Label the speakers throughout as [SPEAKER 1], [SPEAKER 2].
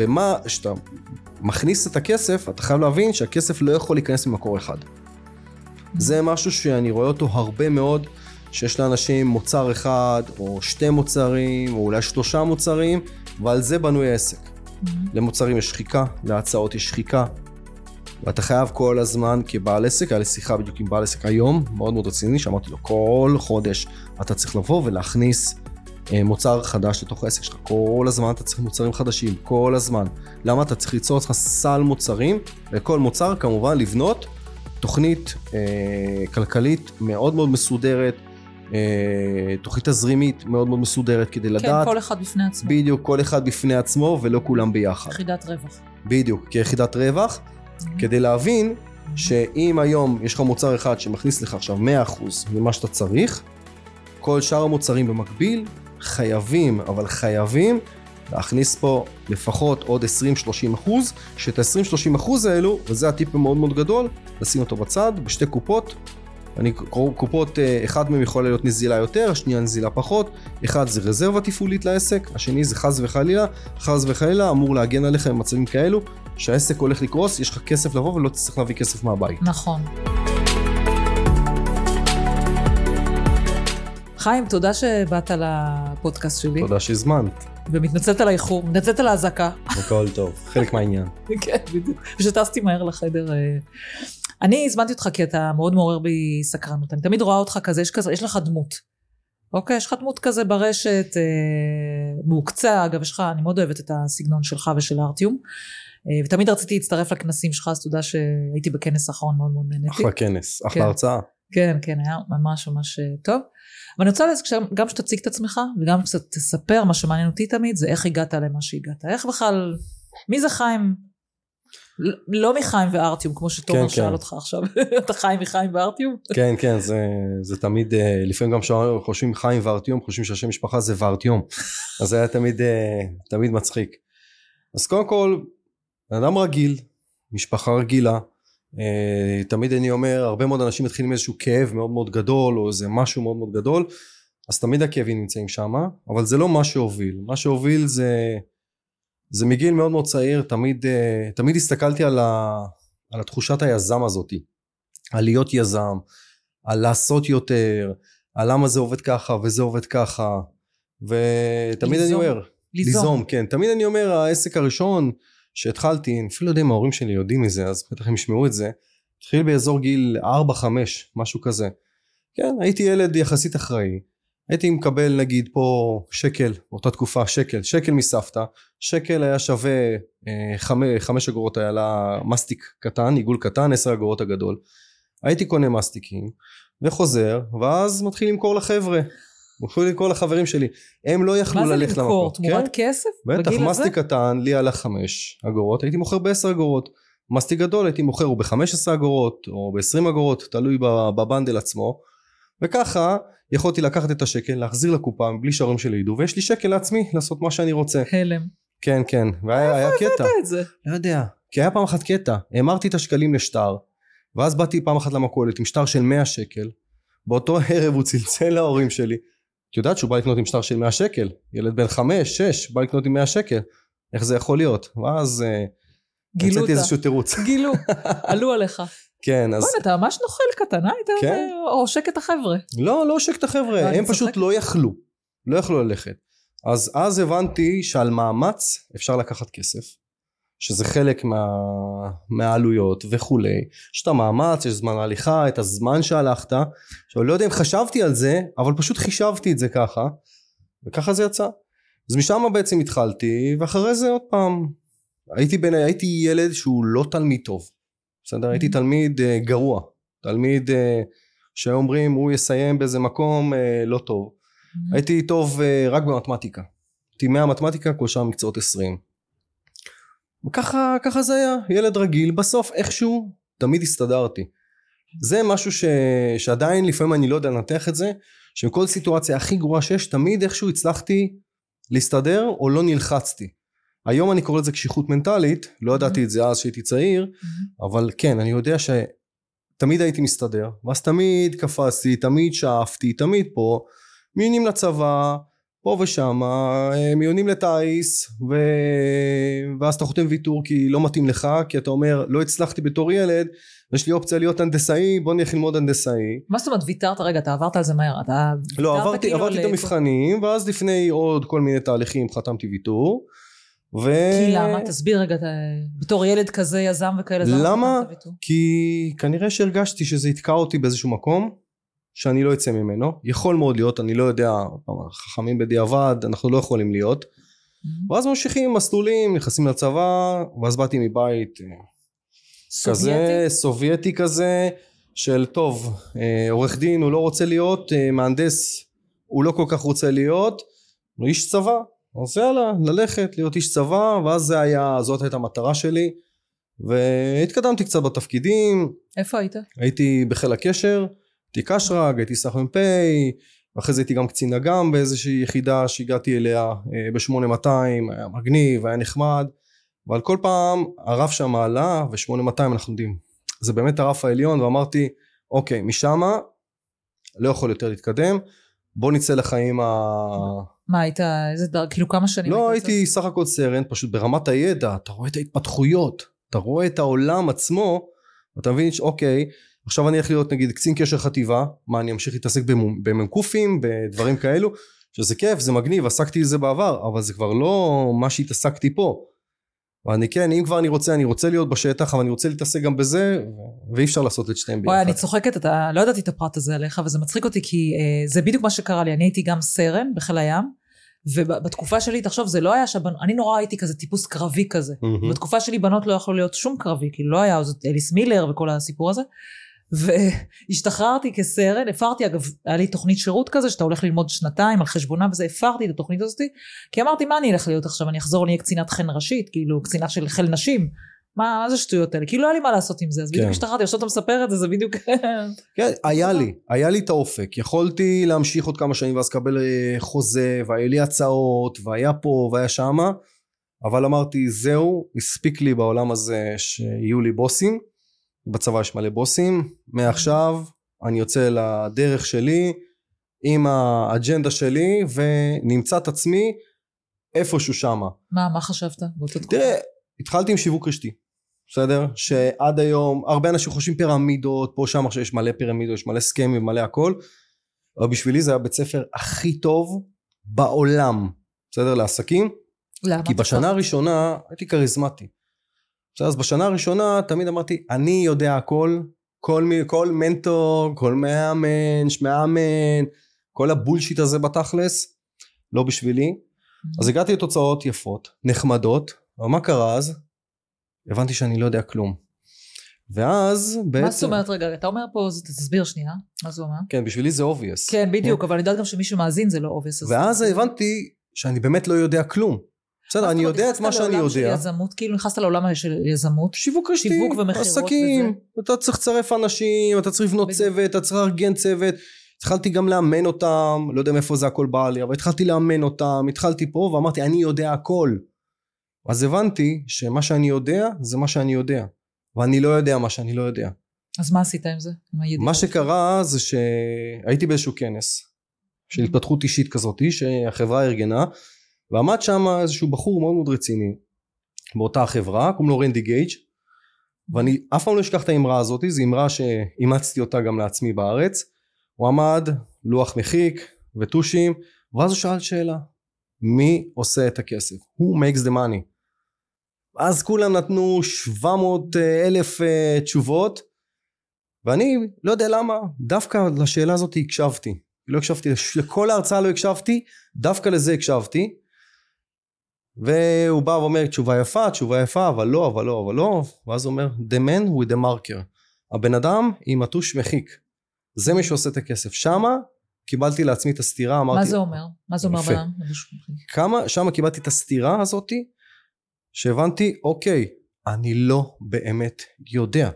[SPEAKER 1] במה שאתה מכניס את הכסף, אתה חייב להבין שהכסף לא יכול להיכנס ממקור אחד. זה משהו שאני רואה אותו הרבה מאוד, שיש לאנשים מוצר אחד, או שתי מוצרים, או אולי שלושה מוצרים, ועל זה בנוי העסק. למוצרים יש שחיקה, להצעות יש שחיקה, ואתה חייב כל הזמן כבעל עסק, היה לי שיחה בדיוק עם בעל עסק היום, מאוד מאוד רציני, שאמרתי לו כל חודש אתה צריך לבוא ולהכניס מוצר חדש לתוך העסק שלך, כל הזמן אתה צריך מוצרים חדשים, כל הזמן. למה אתה צריך ליצור לך סל מוצרים, וכל מוצר כמובן לבנות תוכנית אה, כלכלית מאוד מאוד מסודרת, אה, תוכנית תזרימית מאוד מאוד מסודרת כדי
[SPEAKER 2] כן,
[SPEAKER 1] לדעת,
[SPEAKER 2] כל אחד בפני עצמו.
[SPEAKER 1] בדיוק כל אחד בפני עצמו ולא כולם ביחד.
[SPEAKER 2] יחידת רווח.
[SPEAKER 1] בדיוק, כיחידת רווח, כדי להבין שאם היום יש לך מוצר אחד שמכניס לך עכשיו 100% ממה שאתה צריך, כל שאר המוצרים במקביל חייבים, אבל חייבים להכניס פה לפחות עוד 20-30 אחוז, שאת ה-20-30 אחוז האלו, וזה הטיפ המאוד מאוד גדול, לשים אותו בצד, בשתי קופות. אני קופות, אה, אחד מהם יכול להיות נזילה יותר, השנייה נזילה פחות, אחד זה רזרבה תפעולית לעסק, השני זה חס וחלילה, חס וחלילה אמור להגן עליך במצבים כאלו, שהעסק הולך לקרוס, יש לך כסף לבוא ולא תצטרך להביא כסף מהבית.
[SPEAKER 2] נכון. חיים, תודה שבאת לפודקאסט שלי,
[SPEAKER 1] תודה שהזמנת,
[SPEAKER 2] ומתנצלת על האיחור, מתנצלת על האזעקה.
[SPEAKER 1] הכל טוב, חלק מהעניין.
[SPEAKER 2] כן, בדיוק. ושטסתי מהר לחדר. אה. אני הזמנתי אותך כי אתה מאוד מעורר בי סקרנות. אני תמיד רואה אותך כזה, יש, כזה, יש לך דמות. אוקיי, יש לך דמות כזה ברשת, אה, מהוקצה, אגב, יש לך, אני מאוד אוהבת את הסגנון שלך ושל ארטיום. אה, ותמיד רציתי להצטרף לכנסים שלך, אז תודה שהייתי בכנס האחרון, מאוד מאוד נהניתי.
[SPEAKER 1] אחלה כנס, אחלה
[SPEAKER 2] כן.
[SPEAKER 1] הרצאה.
[SPEAKER 2] כן, כן, היה ממש ממש אה, טוב. אבל אני רוצה גם שתציג את עצמך, וגם קצת תספר, מה שמעניין אותי תמיד, זה איך הגעת למה שהגעת. איך בכלל, מי זה חיים? ל- לא מחיים וארטיום, כמו שתומר
[SPEAKER 1] כן,
[SPEAKER 2] שאל
[SPEAKER 1] כן.
[SPEAKER 2] אותך עכשיו. אתה חיים מחיים וארטיום?
[SPEAKER 1] כן, כן, זה, זה תמיד, אה, לפעמים גם כשחושבים חיים וארטיום, חושבים שהשם משפחה זה וארטיום. אז זה היה תמיד, אה, תמיד מצחיק. אז קודם כל, אדם רגיל, משפחה רגילה, תמיד אני אומר, הרבה מאוד אנשים מתחילים איזשהו כאב מאוד מאוד גדול, או איזה משהו מאוד מאוד גדול, אז תמיד הכאבים נמצאים שם, אבל זה לא מה שהוביל. מה שהוביל זה, זה מגיל מאוד מאוד צעיר, תמיד, אה, תמיד הסתכלתי על, ה, על התחושת היזם הזאתי. על להיות יזם, על לעשות יותר, על למה זה עובד ככה וזה עובד ככה, ותמיד אני
[SPEAKER 2] ליזום.
[SPEAKER 1] אומר, ליזום, כן, תמיד אני אומר העסק הראשון שהתחלתי, אני אפילו לא יודע אם ההורים שלי יודעים מזה, אז בטח הם ישמעו את זה, התחיל באזור גיל 4-5, משהו כזה. כן, הייתי ילד יחסית אחראי, הייתי מקבל נגיד פה שקל, באותה תקופה שקל, שקל מסבתא, שקל היה שווה אה, חמש, חמש אגורות היה לה מסטיק קטן, עיגול קטן, עשר אגורות הגדול. הייתי קונה מסטיקים וחוזר ואז מתחיל למכור לחבר'ה מתחיל למכור לחברים שלי הם לא יכלו
[SPEAKER 2] מה זה
[SPEAKER 1] ללכת
[SPEAKER 2] למכור? תמורת
[SPEAKER 1] כן?
[SPEAKER 2] כסף?
[SPEAKER 1] בטח? מסטיק קטן לי עלה חמש אגורות הייתי מוכר בעשר אגורות מסטיק גדול הייתי מוכר או בחמש עשרה אגורות או בעשרים אגורות תלוי בבנדל עצמו וככה יכולתי לקחת את השקל להחזיר לקופה מבלי שההורים שלי ידעו ויש לי שקל לעצמי לעשות מה שאני רוצה
[SPEAKER 2] הלם.
[SPEAKER 1] כן כן והיה היה קטע
[SPEAKER 2] אתה את זה.
[SPEAKER 1] לא יודע, כי היה פעם אחת קטע, המרתי את השקלים לשטר, ואז באתי פעם אחת למכולת עם שטר של 100 שקל, באותו ערב הוא צלצל להורים שלי, את יודעת שהוא בא לקנות עם שטר של 100 שקל, ילד בן 5, 6, בא לקנות עם 100 שקל, איך זה יכול להיות? ואז אה,
[SPEAKER 2] גילו
[SPEAKER 1] מצאתי
[SPEAKER 2] אותה.
[SPEAKER 1] איזשהו תירוץ,
[SPEAKER 2] גילו, עלו עליך.
[SPEAKER 1] כן, אז
[SPEAKER 2] בוא'נה, אתה ממש נוכל קטן, אה? היית
[SPEAKER 1] כן.
[SPEAKER 2] אה, עושק את החבר'ה.
[SPEAKER 1] לא, לא עושק את
[SPEAKER 2] לא,
[SPEAKER 1] החבר'ה,
[SPEAKER 2] אני
[SPEAKER 1] הם פשוט. לא יכלו, לא יכלו ללכת. אז אז הבנתי שעל מאמץ אפשר לקחת כסף, שזה חלק מה, מהעלויות וכולי. יש את המאמץ, יש זמן ההליכה, את הזמן שהלכת. עכשיו לא יודע אם חשבתי על זה, אבל פשוט חישבתי את זה ככה, וככה זה יצא. אז משם בעצם התחלתי, ואחרי זה עוד פעם, הייתי, בין, הייתי ילד שהוא לא תלמיד טוב, בסדר? הייתי
[SPEAKER 2] Mhm.
[SPEAKER 1] תלמיד uh, גרוע, תלמיד uh, שאומרים הוא יסיים באיזה מקום uh, לא טוב. הייתי טוב uh, רק במתמטיקה. הייתי 100 מתמטיקה, כל שאר מקצועות 20. וככה ככה זה היה, ילד רגיל, בסוף איכשהו תמיד הסתדרתי. זה משהו ש... שעדיין לפעמים אני לא יודע לנתח את זה, שבכל סיטואציה הכי גרועה שיש, תמיד איכשהו הצלחתי להסתדר או לא נלחצתי. היום אני קורא לזה קשיחות מנטלית, לא ידעתי את זה אז שהייתי צעיר, אבל כן, אני יודע שתמיד הייתי מסתדר, ואז תמיד קפצתי, תמיד שאפתי, תמיד פה, מיונים לצבא, פה ושם אה, מיונים לטיס ו... ואז אתה חותם ויתור כי לא מתאים לך כי אתה אומר לא הצלחתי בתור ילד יש לי אופציה להיות הנדסאי בוא נלך ללמוד הנדסאי.
[SPEAKER 2] מה זאת אומרת ויתרת? רגע אתה עברת על זה מהר אתה
[SPEAKER 1] לא עברתי,
[SPEAKER 2] כאילו
[SPEAKER 1] עברתי את
[SPEAKER 2] ל-
[SPEAKER 1] המבחנים ואז לפני עוד כל מיני תהליכים חתמתי ויתור ו...
[SPEAKER 2] כי למה? תסביר רגע אתה- בתור ילד כזה יזם וכאלה אז
[SPEAKER 1] למה? כי כנראה שהרגשתי שזה יתקע אותי באיזשהו מקום שאני לא אצא ממנו. יכול מאוד להיות אני לא יודע חכמים בדיעבד אנחנו לא יכולים להיות. ואז ממשיכים מסלולים נכנסים לצבא ואז באתי מבית אה, כזה
[SPEAKER 2] סובייטי?
[SPEAKER 1] סובייטי כזה של טוב אה, עורך דין הוא לא רוצה להיות אה, מהנדס הוא לא כל כך רוצה להיות הוא איש צבא. אז יאללה ללכת להיות איש צבא ואז זה היה זאת הייתה המטרה שלי. והתקדמתי קצת בתפקידים.
[SPEAKER 2] איפה היית?
[SPEAKER 1] הייתי בחיל הקשר הייתי קשרג הייתי סך מ"פ ואחרי זה הייתי גם קצין אג"ם באיזושהי יחידה שהגעתי אליה אה, ב-8200 היה מגניב היה נחמד אבל כל פעם הרף שם עלה ו-8200 אנחנו יודעים זה באמת הרף העליון ואמרתי אוקיי משמה לא יכול יותר להתקדם בוא נצא לחיים ה...
[SPEAKER 2] מה היית איזה דר... כאילו כמה שנים
[SPEAKER 1] לא
[SPEAKER 2] היית
[SPEAKER 1] הייתי סך הכל סרן פשוט ברמת הידע אתה רואה את ההתפתחויות אתה רואה את העולם עצמו אתה מבין שאוקיי עכשיו אני הולך להיות נגיד קצין קשר חטיבה מה אני אמשיך להתעסק במ- במ"קים בדברים כאלו שזה כיף זה מגניב עסקתי בזה בעבר אבל זה כבר לא מה שהתעסקתי פה ואני כן אם כבר אני רוצה אני רוצה להיות בשטח אבל אני רוצה להתעסק גם בזה ואי אפשר לעשות את שתיהם
[SPEAKER 2] וואי, אני
[SPEAKER 1] ביחד
[SPEAKER 2] צוחקת, אתה לא ידעתי את הפרט הזה עליך, וזה מצחיק אותי, כי אה, זה בדיוק מה שקרה לי. אני הייתי גם סרן בחיל הים, ובתקופה שלי, תחשוב, זה לא היה שבנ... אני נורא הייתי כזה טיפוס קרבי כזה.
[SPEAKER 1] מהמם.
[SPEAKER 2] בתקופה שלי בנות לא יכלו להיות שום קרבי, כאילו לא היה את אליס מילר וכל הסיפור הזה. והשתחררתי כסרן, הפרתי אגב, היה לי תוכנית שירות כזה, שאתה הולך ללמוד שנתיים על חשבונה וזה, הפרתי את התוכנית הזאת, כי אמרתי, מה אני אלך להיות עכשיו, אני אחזור, אני אהיה קצינת חן ראשית, כאילו קצינה של חיל נשים. מה, מה זה שטויות האלה? כאילו לא היה לי מה לעשות עם זה, אז בדיוק
[SPEAKER 1] כן.
[SPEAKER 2] השתחררתי, עכשיו אתה מספר את זה, זה בדיוק...
[SPEAKER 1] כן, היה לי, היה לי את האופק, יכולתי להמשיך עוד כמה שנים ואז לקבל אה, חוזה, והיה לי הצעות, והיה פה והיה שמה, אבל אמרתי זהו, הספיק לי בעולם הזה שיהיו לי בוסים, בצבא יש מלא בוסים, מעכשיו אני יוצא לדרך שלי, עם האג'נדה שלי, ונמצא את עצמי איפשהו שמה.
[SPEAKER 2] מה, מה חשבת באותה תקופה?
[SPEAKER 1] תראה, התחלתי עם שיווק רשתי, בסדר? שעד היום, הרבה אנשים חושבים פירמידות, פה שם עכשיו יש מלא פירמידות, יש מלא סכמים, מלא הכל, אבל בשבילי זה היה בית ספר הכי טוב בעולם, בסדר? לעסקים,
[SPEAKER 2] למה?
[SPEAKER 1] כי בשנה הראשונה הייתי כריזמטי. אז בשנה הראשונה תמיד אמרתי, אני יודע הכל, כל, מי- כל מנטור, כל מאמן, מאמן, כל הבולשיט הזה בתכלס, לא בשבילי. אז הגעתי לתוצאות יפות, נחמדות, אבל מה קרה אז? הבנתי שאני לא יודע כלום. ואז בעצם...
[SPEAKER 2] מה זאת אומרת רגע, אתה אומר פה, תסביר שנייה, מה זה אומר?
[SPEAKER 1] כן, בשבילי זה obvious.
[SPEAKER 2] כן, בדיוק, אבל אני יודעת גם שמי שמאזין זה לא obvious.
[SPEAKER 1] ואז הבנתי שאני באמת לא יודע כלום. בסדר, אני יודע את מה שאני יודע.
[SPEAKER 2] יזמות, כאילו נכנסת לעולם של יזמות.
[SPEAKER 1] שיווק רשתי,
[SPEAKER 2] שיווק ומכירות
[SPEAKER 1] עסקים,
[SPEAKER 2] וזה.
[SPEAKER 1] אתה צריך לצרף אנשים, אתה צריך לבנות. צוות, אתה צריך לארגן צוות. התחלתי גם לאמן אותם, לא יודע מאיפה זה הכל בא לי, אבל התחלתי לאמן אותם, התחלתי פה ואמרתי אני יודע הכל. אז הבנתי שמה שאני יודע זה מה שאני יודע, ואני לא יודע מה שאני לא יודע.
[SPEAKER 2] אז מה עשית עם זה? עם?
[SPEAKER 1] מה שקרה זה שהייתי באיזשהו כנס של התפתחות אישית כזאתי שהחברה ארגנה ועמד שם איזשהו בחור מאוד מאוד רציני באותה החברה קוראים לו רנדי גייג' ואני אף פעם לא אשכח את האמרה הזאת זו אמרה שאימצתי אותה גם לעצמי בארץ הוא עמד לוח מחיק וטושים ואז הוא שאל שאלה מי עושה את הכסף? who makes the money? אז כולם נתנו 700 אלף אה, תשובות ואני לא יודע למה דווקא לשאלה הזאת הקשבתי לא הקשבתי לכל ההרצאה לא הקשבתי דווקא לזה הקשבתי והוא בא ואומר תשובה יפה תשובה יפה אבל לא אבל לא אבל לא ואז הוא אומר the man with the marker הבן אדם עם הטוש מחיק זה מי שעושה את הכסף שמה קיבלתי לעצמי את הסתירה אמרתי
[SPEAKER 2] מה זה אומר? מה זה אומר
[SPEAKER 1] יפה.
[SPEAKER 2] בנם?
[SPEAKER 1] כמה שמה קיבלתי את הסתירה הזאתי שהבנתי אוקיי אני לא באמת יודע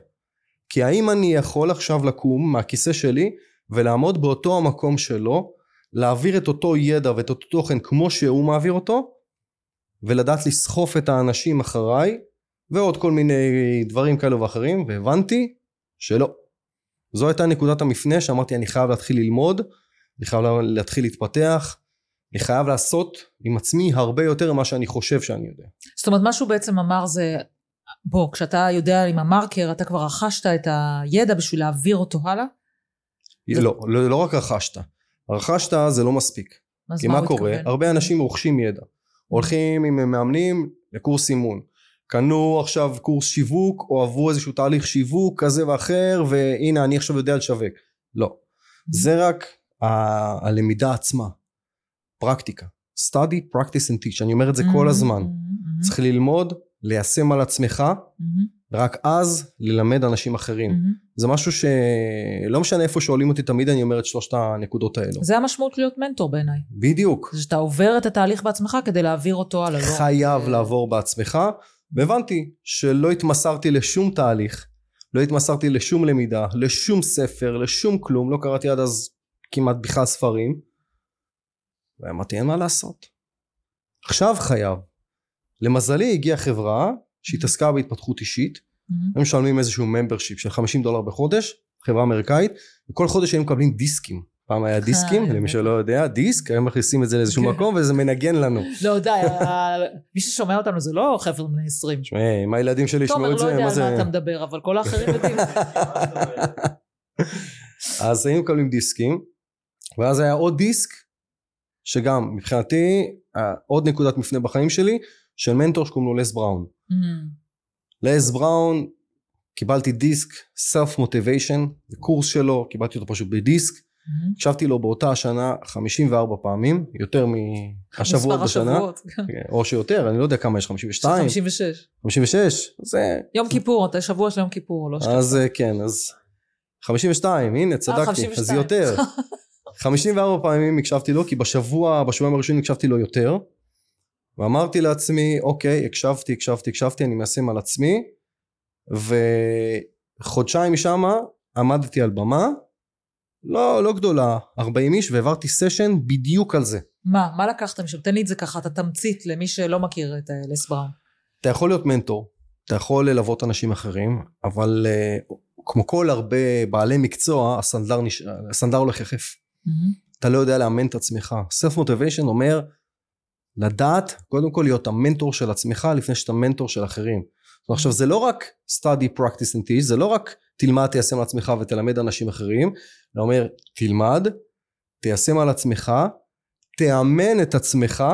[SPEAKER 1] כי האם אני יכול עכשיו לקום מהכיסא שלי ולעמוד באותו המקום שלו להעביר את אותו ידע ואת אותו תוכן כמו שהוא מעביר אותו ולדעת לסחוף את האנשים אחריי ועוד כל מיני דברים כאלו ואחרים והבנתי שלא זו הייתה נקודת המפנה שאמרתי אני חייב להתחיל ללמוד אני חייב להתחיל להתפתח אני חייב לעשות עם עצמי הרבה יותר ממה שאני חושב שאני יודע.
[SPEAKER 2] זאת אומרת, מה שהוא בעצם אמר זה, בוא, כשאתה יודע עם המרקר, אתה כבר רכשת את הידע בשביל להעביר אותו הלאה?
[SPEAKER 1] לא, לא, לא רק רכשת. רכשת זה לא מספיק.
[SPEAKER 2] אז
[SPEAKER 1] כי
[SPEAKER 2] מה
[SPEAKER 1] מה
[SPEAKER 2] הוא
[SPEAKER 1] קורה?
[SPEAKER 2] התכוון?
[SPEAKER 1] הרבה אנשים רוכשים ידע. הולכים עם מאמנים לקורס אימון. קנו עכשיו קורס שיווק או עברו איזשהו תהליך שיווק כזה ואחר והנה אני עכשיו יודע לשווק. לא. זה רק ה- הלמידה עצמה. פרקטיקה. study, practice and teach. אני אומר את זה כל הזמן.
[SPEAKER 2] מהמם,
[SPEAKER 1] צריך ללמוד, ליישם על עצמך, ורק אז ללמד אנשים אחרים.
[SPEAKER 2] מהמם.
[SPEAKER 1] זה משהו שלא משנה איפה שואלים אותי תמיד אני אומר את שלושת הנקודות האלו.
[SPEAKER 2] זה המשמעות להיות מנטור בעיניי.
[SPEAKER 1] בדיוק.
[SPEAKER 2] זה שאתה עובר את התהליך בעצמך כדי להעביר אותו הלאה. לא רק,
[SPEAKER 1] חייב
[SPEAKER 2] אה,
[SPEAKER 1] לעבור בעצמך והבנתי שלא התמסרתי לשום תהליך לא התמסרתי לשום למידה לשום ספר לשום כלום לא קראתי עד אז כמעט בכלל ספרים ואמרתי אין מה לעשות עכשיו חייב למזלי הגיעה חברה שהתעסקה בהתפתחות אישית. הם משלמים איזשהו ממברשיפ של 50 דולר בחודש חברה אמריקאית וכל חודש היינו מקבלים דיסקים פעם היה דיסקים
[SPEAKER 2] אה,
[SPEAKER 1] למי שלא יודע דיסק היום מכניסים את זה לאיזשהו
[SPEAKER 2] כן.
[SPEAKER 1] מקום וזה מנגן לנו
[SPEAKER 2] לא, די, מי ששומע אותנו זה לא חבר'ה בני 20.
[SPEAKER 1] תשמע, אם הילדים שלי
[SPEAKER 2] תומר
[SPEAKER 1] ישמעו את
[SPEAKER 2] לא
[SPEAKER 1] זה,
[SPEAKER 2] יודע
[SPEAKER 1] מה
[SPEAKER 2] על
[SPEAKER 1] זה...
[SPEAKER 2] מה אתה מדבר, אבל כל האחרים יודעים.
[SPEAKER 1] אז היינו מקבלים דיסקים, ואז היה עוד דיסק, שגם מבחינתי, אה, עוד נקודת מפנה בחיים שלי, של מנטור שקוראים לו לס בראון. לס בראון, קיבלתי דיסק, סלף מוטיביישן, זה קורס שלו, קיבלתי אותו פשוט בדיסק. הקשבתי לו באותה השנה 54 פעמים, יותר מהשבועות בשנה,
[SPEAKER 2] השבועות.
[SPEAKER 1] או שיותר, אני לא יודע כמה יש, 52,
[SPEAKER 2] 56.
[SPEAKER 1] 56, זה
[SPEAKER 2] יום כיפור, אתה שבוע של יום כיפור, לא שקט.
[SPEAKER 1] אז אה, כן, אז 52, הנה צדקתי,
[SPEAKER 2] 52.
[SPEAKER 1] אז יותר. 54 פעמים הקשבתי לו, כי בשבוע, בשבועיים הראשונים הקשבתי לו יותר. ואמרתי לעצמי, אוקיי, הקשבתי, הקשבתי, הקשבתי, אני מיישם על עצמי. וחודשיים משמה עמדתי על במה, לא, לא גדולה, 40 איש, והעברתי סשן בדיוק על זה.
[SPEAKER 2] מה, מה לקחת משם? תן לי את זה ככה, אתה תמצית למי שלא מכיר את אה, לס בראון.
[SPEAKER 1] אתה יכול להיות מנטור, אתה יכול ללוות אנשים אחרים, אבל uh, כמו כל הרבה בעלי מקצוע, הסנדלר, נש... הסנדלר הולך יחף.
[SPEAKER 2] מהמם.
[SPEAKER 1] אתה לא יודע לאמן את עצמך. סלף מוטיביישן אומר לדעת קודם כל להיות המנטור של עצמך לפני שאתה מנטור של אחרים. עכשיו זה לא רק study practice and teach זה לא רק תלמד תיישם על עצמך ותלמד אנשים אחרים זה אומר תלמד תיישם על עצמך תאמן את עצמך.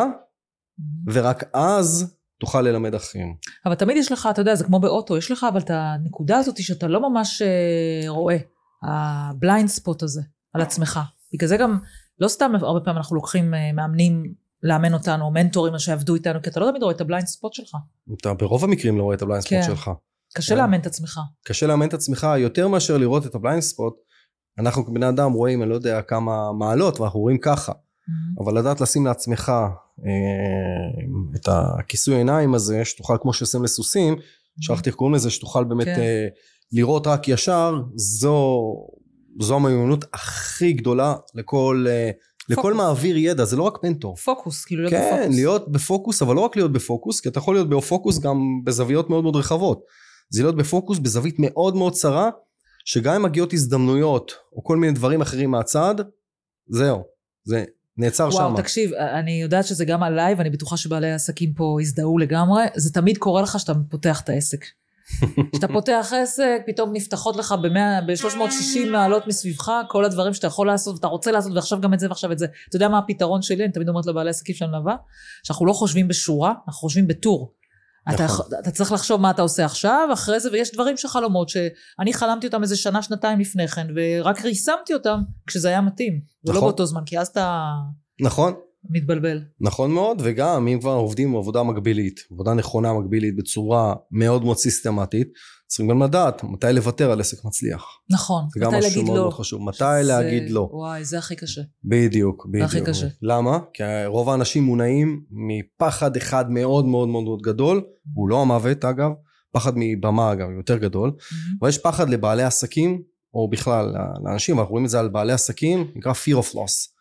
[SPEAKER 1] ורק אז תוכל ללמד אחרים.
[SPEAKER 2] אבל תמיד יש לך, אתה יודע, זה כמו באוטו, יש לך אבל את הנקודה הזאת שאתה לא ממש אה, רואה, ה blind spot הזה, על עצמך. בגלל זה גם, לא סתם הרבה פעמים אנחנו לוקחים אה, מאמנים לאמן אותנו, או מנטורים שעבדו איתנו, כי אתה לא תמיד רואה את ה blind spot שלך.
[SPEAKER 1] אתה ברוב המקרים לא רואה את ה blind spot
[SPEAKER 2] כן.
[SPEAKER 1] שלך.
[SPEAKER 2] קשה
[SPEAKER 1] כן.
[SPEAKER 2] לאמן את עצמך.
[SPEAKER 1] קשה לאמן את עצמך יותר מאשר לראות את ה blind spot. אנחנו כבני אדם רואים אני לא יודע כמה מעלות ואנחנו רואים ככה.
[SPEAKER 2] מהמם.
[SPEAKER 1] אבל לדעת לשים לעצמך אה, את הכיסוי עיניים הזה שתוכל כמו שעושים לסוסים שכחתי איך קוראים לזה שתוכל באמת
[SPEAKER 2] כן.
[SPEAKER 1] אה, לראות רק ישר זו זו המיומנות הכי גדולה לכל אה, לכל. מעביר ידע זה לא רק מנטור
[SPEAKER 2] פוקוס, כאילו להיות
[SPEAKER 1] כן
[SPEAKER 2] בפוקוס.
[SPEAKER 1] להיות בפוקוס אבל לא רק להיות בפוקוס כי אתה יכול להיות בפוקוס גם בזוויות מאוד מאוד רחבות זה להיות בפוקוס בזווית מאוד מאוד צרה שגם אם מגיעות הזדמנויות או כל מיני דברים אחרים מהצד זהו זה נעצר שם
[SPEAKER 2] וואו, תקשיב, אני יודעת שזה גם עליי, ואני בטוחה שבעלי העסקים פה הזדהו לגמרי. זה תמיד קורה לך שאתה פותח את העסק. כשאתה פותח עסק, פתאום נפתחות לך ב-360 מעלות מסביבך, כל הדברים שאתה יכול לעשות ואתה רוצה לעשות, ועכשיו גם את זה ועכשיו את זה. אתה יודע מה הפתרון שלי? אני תמיד אומרת לבעלי עסקים שאני מלווה, שאנחנו לא חושבים בשורה, אנחנו חושבים בטור. אתה,
[SPEAKER 1] נכון.
[SPEAKER 2] אתה צריך לחשוב מה אתה עושה עכשיו, אחרי זה, ויש דברים שחלומות שאני חלמתי אותם איזה שנה, שנתיים לפני כן, ורק יישמתי אותם כשזה היה מתאים. ולא
[SPEAKER 1] נכון.
[SPEAKER 2] באותו זמן, כי אז אתה
[SPEAKER 1] נכון
[SPEAKER 2] מתבלבל.
[SPEAKER 1] נכון מאוד וגם אם כבר עובדים עבודה מקבילית עבודה נכונה מקבילית בצורה מאוד מאוד סיסטמטית צריכים גם לדעת מתי לוותר על עסק מצליח
[SPEAKER 2] נכון.
[SPEAKER 1] זה גם
[SPEAKER 2] מתי
[SPEAKER 1] משהו
[SPEAKER 2] להגיד
[SPEAKER 1] מאוד
[SPEAKER 2] לא.
[SPEAKER 1] מאוד חשוב מתי
[SPEAKER 2] זה-
[SPEAKER 1] להגיד לא
[SPEAKER 2] וואי, זה הכי קשה.
[SPEAKER 1] בדיוק בדיוק
[SPEAKER 2] הכי קשה.
[SPEAKER 1] למה? כי רוב האנשים מונעים מפחד אחד מאוד מאוד מאוד מאוד גדול הוא לא המוות אגב פחד מבמה אגב יותר גדול
[SPEAKER 2] מהמם.
[SPEAKER 1] אבל יש פחד לבעלי עסקים או בכלל לאנשים אנחנו רואים את זה על בעלי עסקים נקרא fear of loss.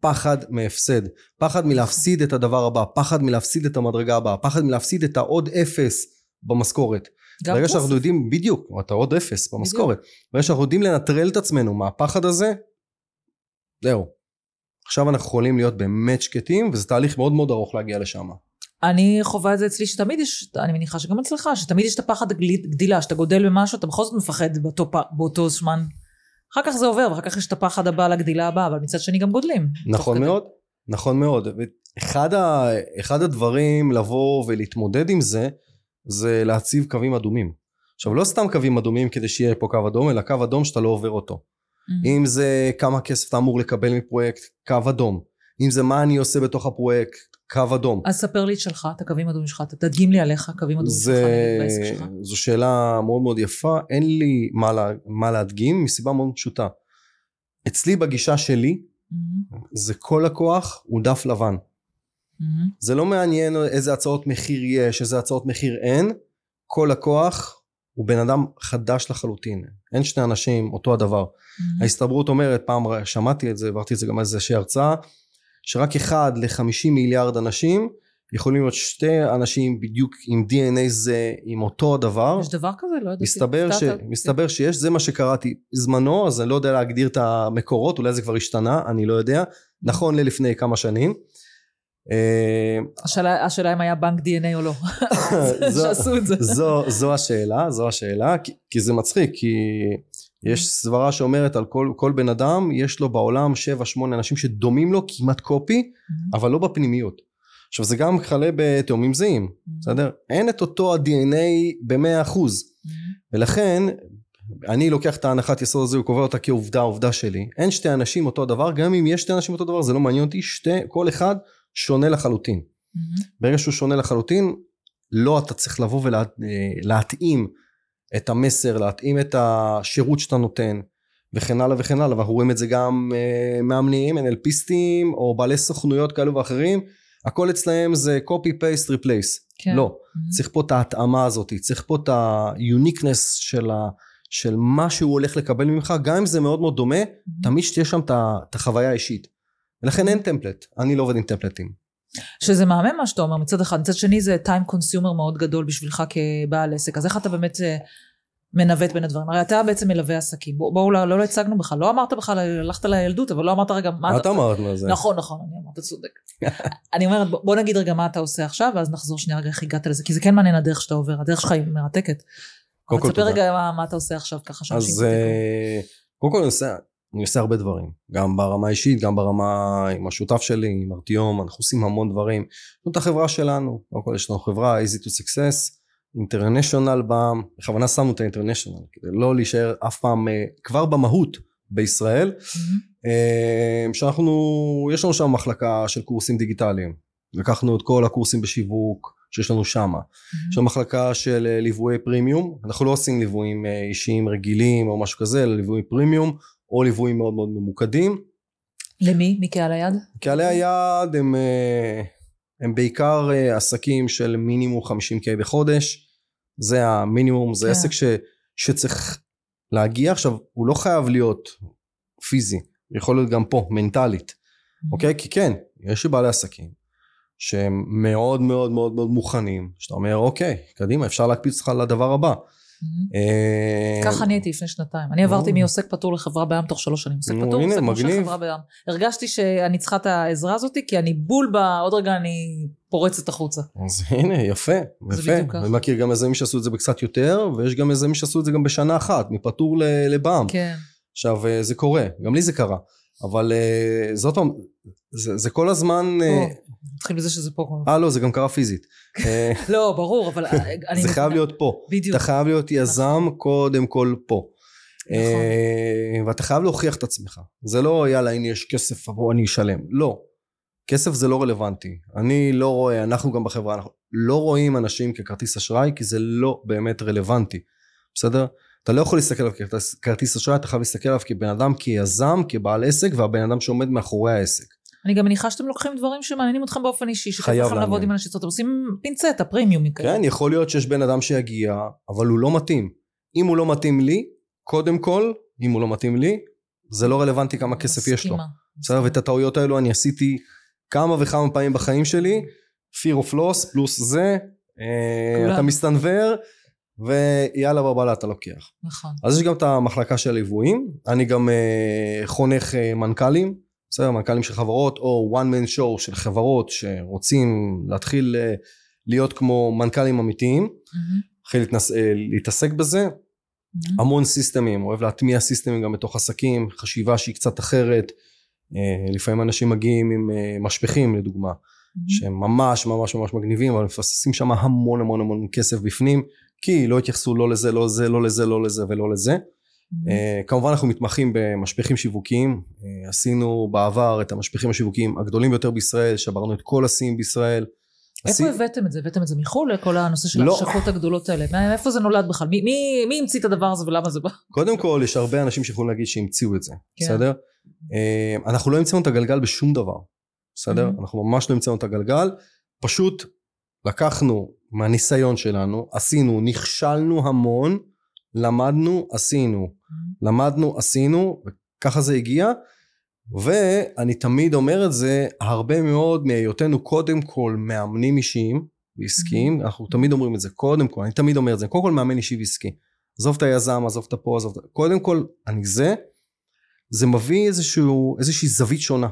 [SPEAKER 1] פחד מהפסד, פחד מלהפסיד את הדבר הבא, פחד מלהפסיד את המדרגה הבאה, פחד מלהפסיד את העוד אפס במשכורת.
[SPEAKER 2] גם
[SPEAKER 1] ברגע. שאנחנו יודעים, בדיוק, אתה עוד אפס במשכורת. ברגע שאנחנו יודעים לנטרל את עצמנו מהפחד הזה, זהו. עכשיו אנחנו יכולים להיות באמת שקטים, וזה תהליך מאוד מאוד ארוך להגיע לשם.
[SPEAKER 2] אני חווה את זה אצלי שתמיד יש, אני מניחה שגם אצלך, שתמיד יש את הפחד הגלי- גדילה, שאתה גודל במשהו, אתה בכל זאת מפחד באותו, באותו זמן. אחר כך זה עובר, ואחר כך יש את הפחד הבא לגדילה הבאה, אבל מצד שני גם גודלים.
[SPEAKER 1] נכון
[SPEAKER 2] כדי.
[SPEAKER 1] מאוד, נכון מאוד. אחד, ה, אחד הדברים לבוא ולהתמודד עם זה, זה להציב קווים אדומים. עכשיו לא סתם קווים אדומים כדי שיהיה פה קו אדום, אלא קו אדום שאתה לא עובר אותו.
[SPEAKER 2] Mhm.
[SPEAKER 1] אם זה כמה כסף אתה אמור לקבל מפרויקט, קו אדום. אם זה מה אני עושה בתוך הפרויקט, קו אדום.
[SPEAKER 2] אז ספר לי את שלך, את הקווים האדומים שלך, תדגים לי עליך קווים אדומים שלך
[SPEAKER 1] זה,
[SPEAKER 2] נגיד, בעסק שלך.
[SPEAKER 1] זו שאלה מאוד מאוד יפה, אין לי מה, לה, מה להדגים מסיבה מאוד פשוטה. אצלי בגישה שלי,
[SPEAKER 2] Mhm.
[SPEAKER 1] זה כל לקוח הוא דף לבן.
[SPEAKER 2] Mhm.
[SPEAKER 1] זה לא מעניין איזה הצעות מחיר יש, איזה הצעות מחיר אין, כל לקוח הוא בן אדם חדש לחלוטין. אין שני אנשים אותו הדבר.
[SPEAKER 2] Mhm.
[SPEAKER 1] ההסתברות אומרת, פעם שמעתי את זה, העברתי את זה גם איזושהי הרצאה, שרק אחד ל-50 מיליארד אנשים יכולים להיות שתי אנשים בדיוק עם DNA זה, עם אותו הדבר.
[SPEAKER 2] יש דבר כזה? לא ידעתי.
[SPEAKER 1] מסתבר, ש... מסתבר שיש, זה מה שקראתי זמנו, אז אני לא יודע להגדיר את המקורות, אולי זה כבר השתנה, אני לא יודע. נכון ללפני כמה שנים. אה,
[SPEAKER 2] השאלה, השאלה אם היה בנק DNA או לא. שעשו את זה.
[SPEAKER 1] זו, זו השאלה, זו השאלה, כי, כי זה מצחיק, כי יש סברה שאומרת על כל, כל בן אדם, יש לו בעולם 7-8 אנשים שדומים לו כמעט קופי,
[SPEAKER 2] Mhm.
[SPEAKER 1] אבל לא בפנימיות. עכשיו זה גם מכלה בתאומים זהים, בסדר? אין את אותו ה-DNA במאה אחוז.
[SPEAKER 2] Mhm.
[SPEAKER 1] ולכן אני לוקח את ההנחת יסוד הזו וקובע אותה כעובדה עובדה שלי אין שתי אנשים אותו דבר גם אם יש שתי אנשים אותו דבר זה לא מעניין אותי שתי כל אחד שונה לחלוטין
[SPEAKER 2] Mhm.
[SPEAKER 1] ברגע שהוא שונה לחלוטין לא אתה צריך לבוא ולהתאים את המסר להתאים את השירות שאתה נותן וכן הלאה וכן הלאה ואנחנו רואים את זה גם אה, מאמנים NLPיסטים או בעלי סוכנויות כאלו ואחרים הכל אצלהם זה copy paste replace
[SPEAKER 2] כן.
[SPEAKER 1] לא
[SPEAKER 2] Mhm.
[SPEAKER 1] צריך פה את ההתאמה הזאת, צריך פה את היוניקנס של, ה, של מה שהוא הולך לקבל ממך, גם אם זה מאוד מאוד דומה,
[SPEAKER 2] Mhm.
[SPEAKER 1] תמיד שתהיה שם את החוויה האישית. ולכן אין טמפלט, אני לא עובד עם טמפלטים.
[SPEAKER 2] שזה מהמם מה שאתה אומר מצד אחד, מצד שני זה time consumer מאוד גדול בשבילך כבעל עסק, אז איך אתה באמת אה, מנווט בין הדברים? הרי אתה בעצם מלווה עסקים, בוא- בואו לא, לא הצגנו בכלל, לא אמרת בכלל, הלכת לילדות, אבל לא אמרת רגע מה
[SPEAKER 1] אתה אמרת מה זה?
[SPEAKER 2] נכון, נכון, אני אמרת, צודק. אני אומרת, בוא, בוא נגיד רגע מה אתה עושה עכשיו, ואז נחזור שנייה רגע איך הגעת לזה, כי זה כן מעניין הדרך שאתה עובר, הדרך שלך היא מרתקת.
[SPEAKER 1] קודם כל
[SPEAKER 2] תספר
[SPEAKER 1] תודה.
[SPEAKER 2] רגע מה, מה אתה עושה עכשיו, ככה שאנשים...
[SPEAKER 1] אז. אה, קודם כל אני עושה, אני עושה הרבה דברים, גם ברמה האישית, גם ברמה עם השותף שלי, עם ארטיום, אנחנו עושים המון דברים. יש לנו את החברה שלנו, קודם כל יש לנו חברה easy to success, אינטרנשיונל בעם, בכוונה שמנו את האינטרנשיונל, כדי לא להישאר אף פעם, אה, כבר במהות בישראל. אה, שאנחנו, יש לנו שם מחלקה של קורסים דיגיטליים. לקחנו את כל הקורסים בשיווק שיש לנו שמה. יש לנו מחלקה של אה, ליווי פרימיום, אנחנו לא עושים ליוויים אישיים רגילים או משהו כזה, אלא ליווי פרימיום או ליוויים מאוד מאוד ממוקדים.
[SPEAKER 2] למי? מי קהל היד?
[SPEAKER 1] קהלי היעד הם, הם בעיקר עסקים של מינימום 50K בחודש, זה המינימום, זה
[SPEAKER 2] כן.
[SPEAKER 1] עסק ש, שצריך להגיע, עכשיו הוא לא חייב להיות פיזי, יכול להיות גם פה, מנטלית, אוקיי? כי כן, יש לי בעלי עסקים שהם מאוד מאוד מאוד מאוד מוכנים, שאתה אומר אוקיי, קדימה, אפשר להקפיץ אותך לדבר הבא. אה,
[SPEAKER 2] ככה אני הייתי לפני שנתיים. אני עברתי. מעוסק פטור לחברה בע"מ תוך שלוש שנים. עוסק פטור, עוסק מורשה. חברה בע"מ. הרגשתי שאני צריכה את העזרה הזאת, כי אני בול ב... עוד רגע אני פורצת החוצה.
[SPEAKER 1] אז הנה, יפה, יפה. אני מכיר גם יזמים שעשו את זה בקצת יותר, ויש גם יזמים שעשו את זה גם בשנה אחת, מפטור ל- לבע"מ.
[SPEAKER 2] כן.
[SPEAKER 1] עכשיו, אה, זה קורה, גם לי זה קרה. אבל אה, זאת פעם, זה, זה כל הזמן... אה,
[SPEAKER 2] נתחיל בזה שזה פה.
[SPEAKER 1] אה, לא, זה גם קרה פיזית. אה,
[SPEAKER 2] לא, ברור, אבל אני...
[SPEAKER 1] זה חייב. להיות פה.
[SPEAKER 2] בדיוק.
[SPEAKER 1] אתה חייב להיות יזם קודם כל פה.
[SPEAKER 2] נכון.
[SPEAKER 1] אה, ואתה חייב להוכיח את עצמך. זה לא יאללה הנה יש כסף בוא אני אשלם. לא. כסף זה לא רלוונטי. אני לא רואה, אנחנו גם בחברה, אנחנו לא רואים אנשים ככרטיס אשראי כי זה לא באמת רלוונטי. בסדר? אתה לא יכול להסתכל עליו ככרטיס אשראי, אתה חייב להסתכל עליו כבן אדם, כיזם, כבעל עסק, והבן אדם שעומד מאחורי העסק.
[SPEAKER 2] אני גם מניחה שאתם לוקחים דברים שמעניינים אתכם באופן אישי, שכיף לכם לעבוד. עם אנשים, אתם עושים פינצטה, פרימיום.
[SPEAKER 1] כן, יכול להיות שיש בן אדם שיגיע, אבל הוא לא מתאים. אם הוא לא מתאים לי, קודם כל, אם הוא לא מתאים לי, זה לא רלוונטי כמה כסף יש לו. בסדר? ואת הטעויות האלו אני עשיתי כמה וכמה פעמים בחיים שלי, fear of loss פלוס זה, אה. אתה מסתנוור, ויאללה בבאללה אתה לוקח.
[SPEAKER 2] נכון.
[SPEAKER 1] אז יש גם את המחלקה של הליוויים, אני גם אה, חונך אה, מנכ"לים, בסדר? מנכ"לים של חברות, או one man show של חברות שרוצים להתחיל אה, להיות כמו מנכ"לים אמיתיים, להתחיל להתנס- אה, להתעסק בזה,
[SPEAKER 2] מהמם.
[SPEAKER 1] המון סיסטמים, אוהב להטמיע סיסטמים גם בתוך עסקים, חשיבה שהיא קצת אחרת, אה, לפעמים אנשים מגיעים עם אה, משפכים לדוגמה, שהם ממש ממש ממש מגניבים, אבל מפססים שם המון המון המון כסף בפנים, כי לא התייחסו לא לזה, לא לזה, לא לזה, לא לזה ולא לזה.
[SPEAKER 2] מהמם.
[SPEAKER 1] אה, כמובן אנחנו מתמחים במשפכים שיווקיים, אה, עשינו בעבר את המשפכים השיווקיים הגדולים ביותר בישראל, שברנו את כל השיאים בישראל. השיא-
[SPEAKER 2] איפה הבאתם את זה? הבאתם את זה מחו"ל? כל הנושא של
[SPEAKER 1] לא.
[SPEAKER 2] ההמשכות הגדולות האלה. מאיפה זה נולד בכלל? מי- מי מי המציא את הדבר הזה ולמה זה בא?
[SPEAKER 1] קודם כל יש הרבה אנשים שיכולים להגיד שהמציאו את זה,
[SPEAKER 2] כן.
[SPEAKER 1] בסדר? אה, אנחנו לא המצאנו את הגלגל בשום דבר, בסדר?
[SPEAKER 2] Mhm.
[SPEAKER 1] אנחנו ממש לא המצאנו את הגלגל, פשוט לקחנו מהניסיון שלנו, עשינו, נכשלנו המון, למדנו, עשינו, למדנו, עשינו, וככה זה הגיע, ואני תמיד אומר את זה, הרבה מאוד מהיותנו קודם כל מאמנים אישיים ועסקיים, אנחנו תמיד אומרים את זה, קודם כל, אני תמיד אומר את זה, קודם כל מאמן אישי ועסקי. עזוב את היזם, עזוב את הפה, עזוב את... קודם כל, אני זה, זה מביא איזשהו, איזושהי זווית שונה.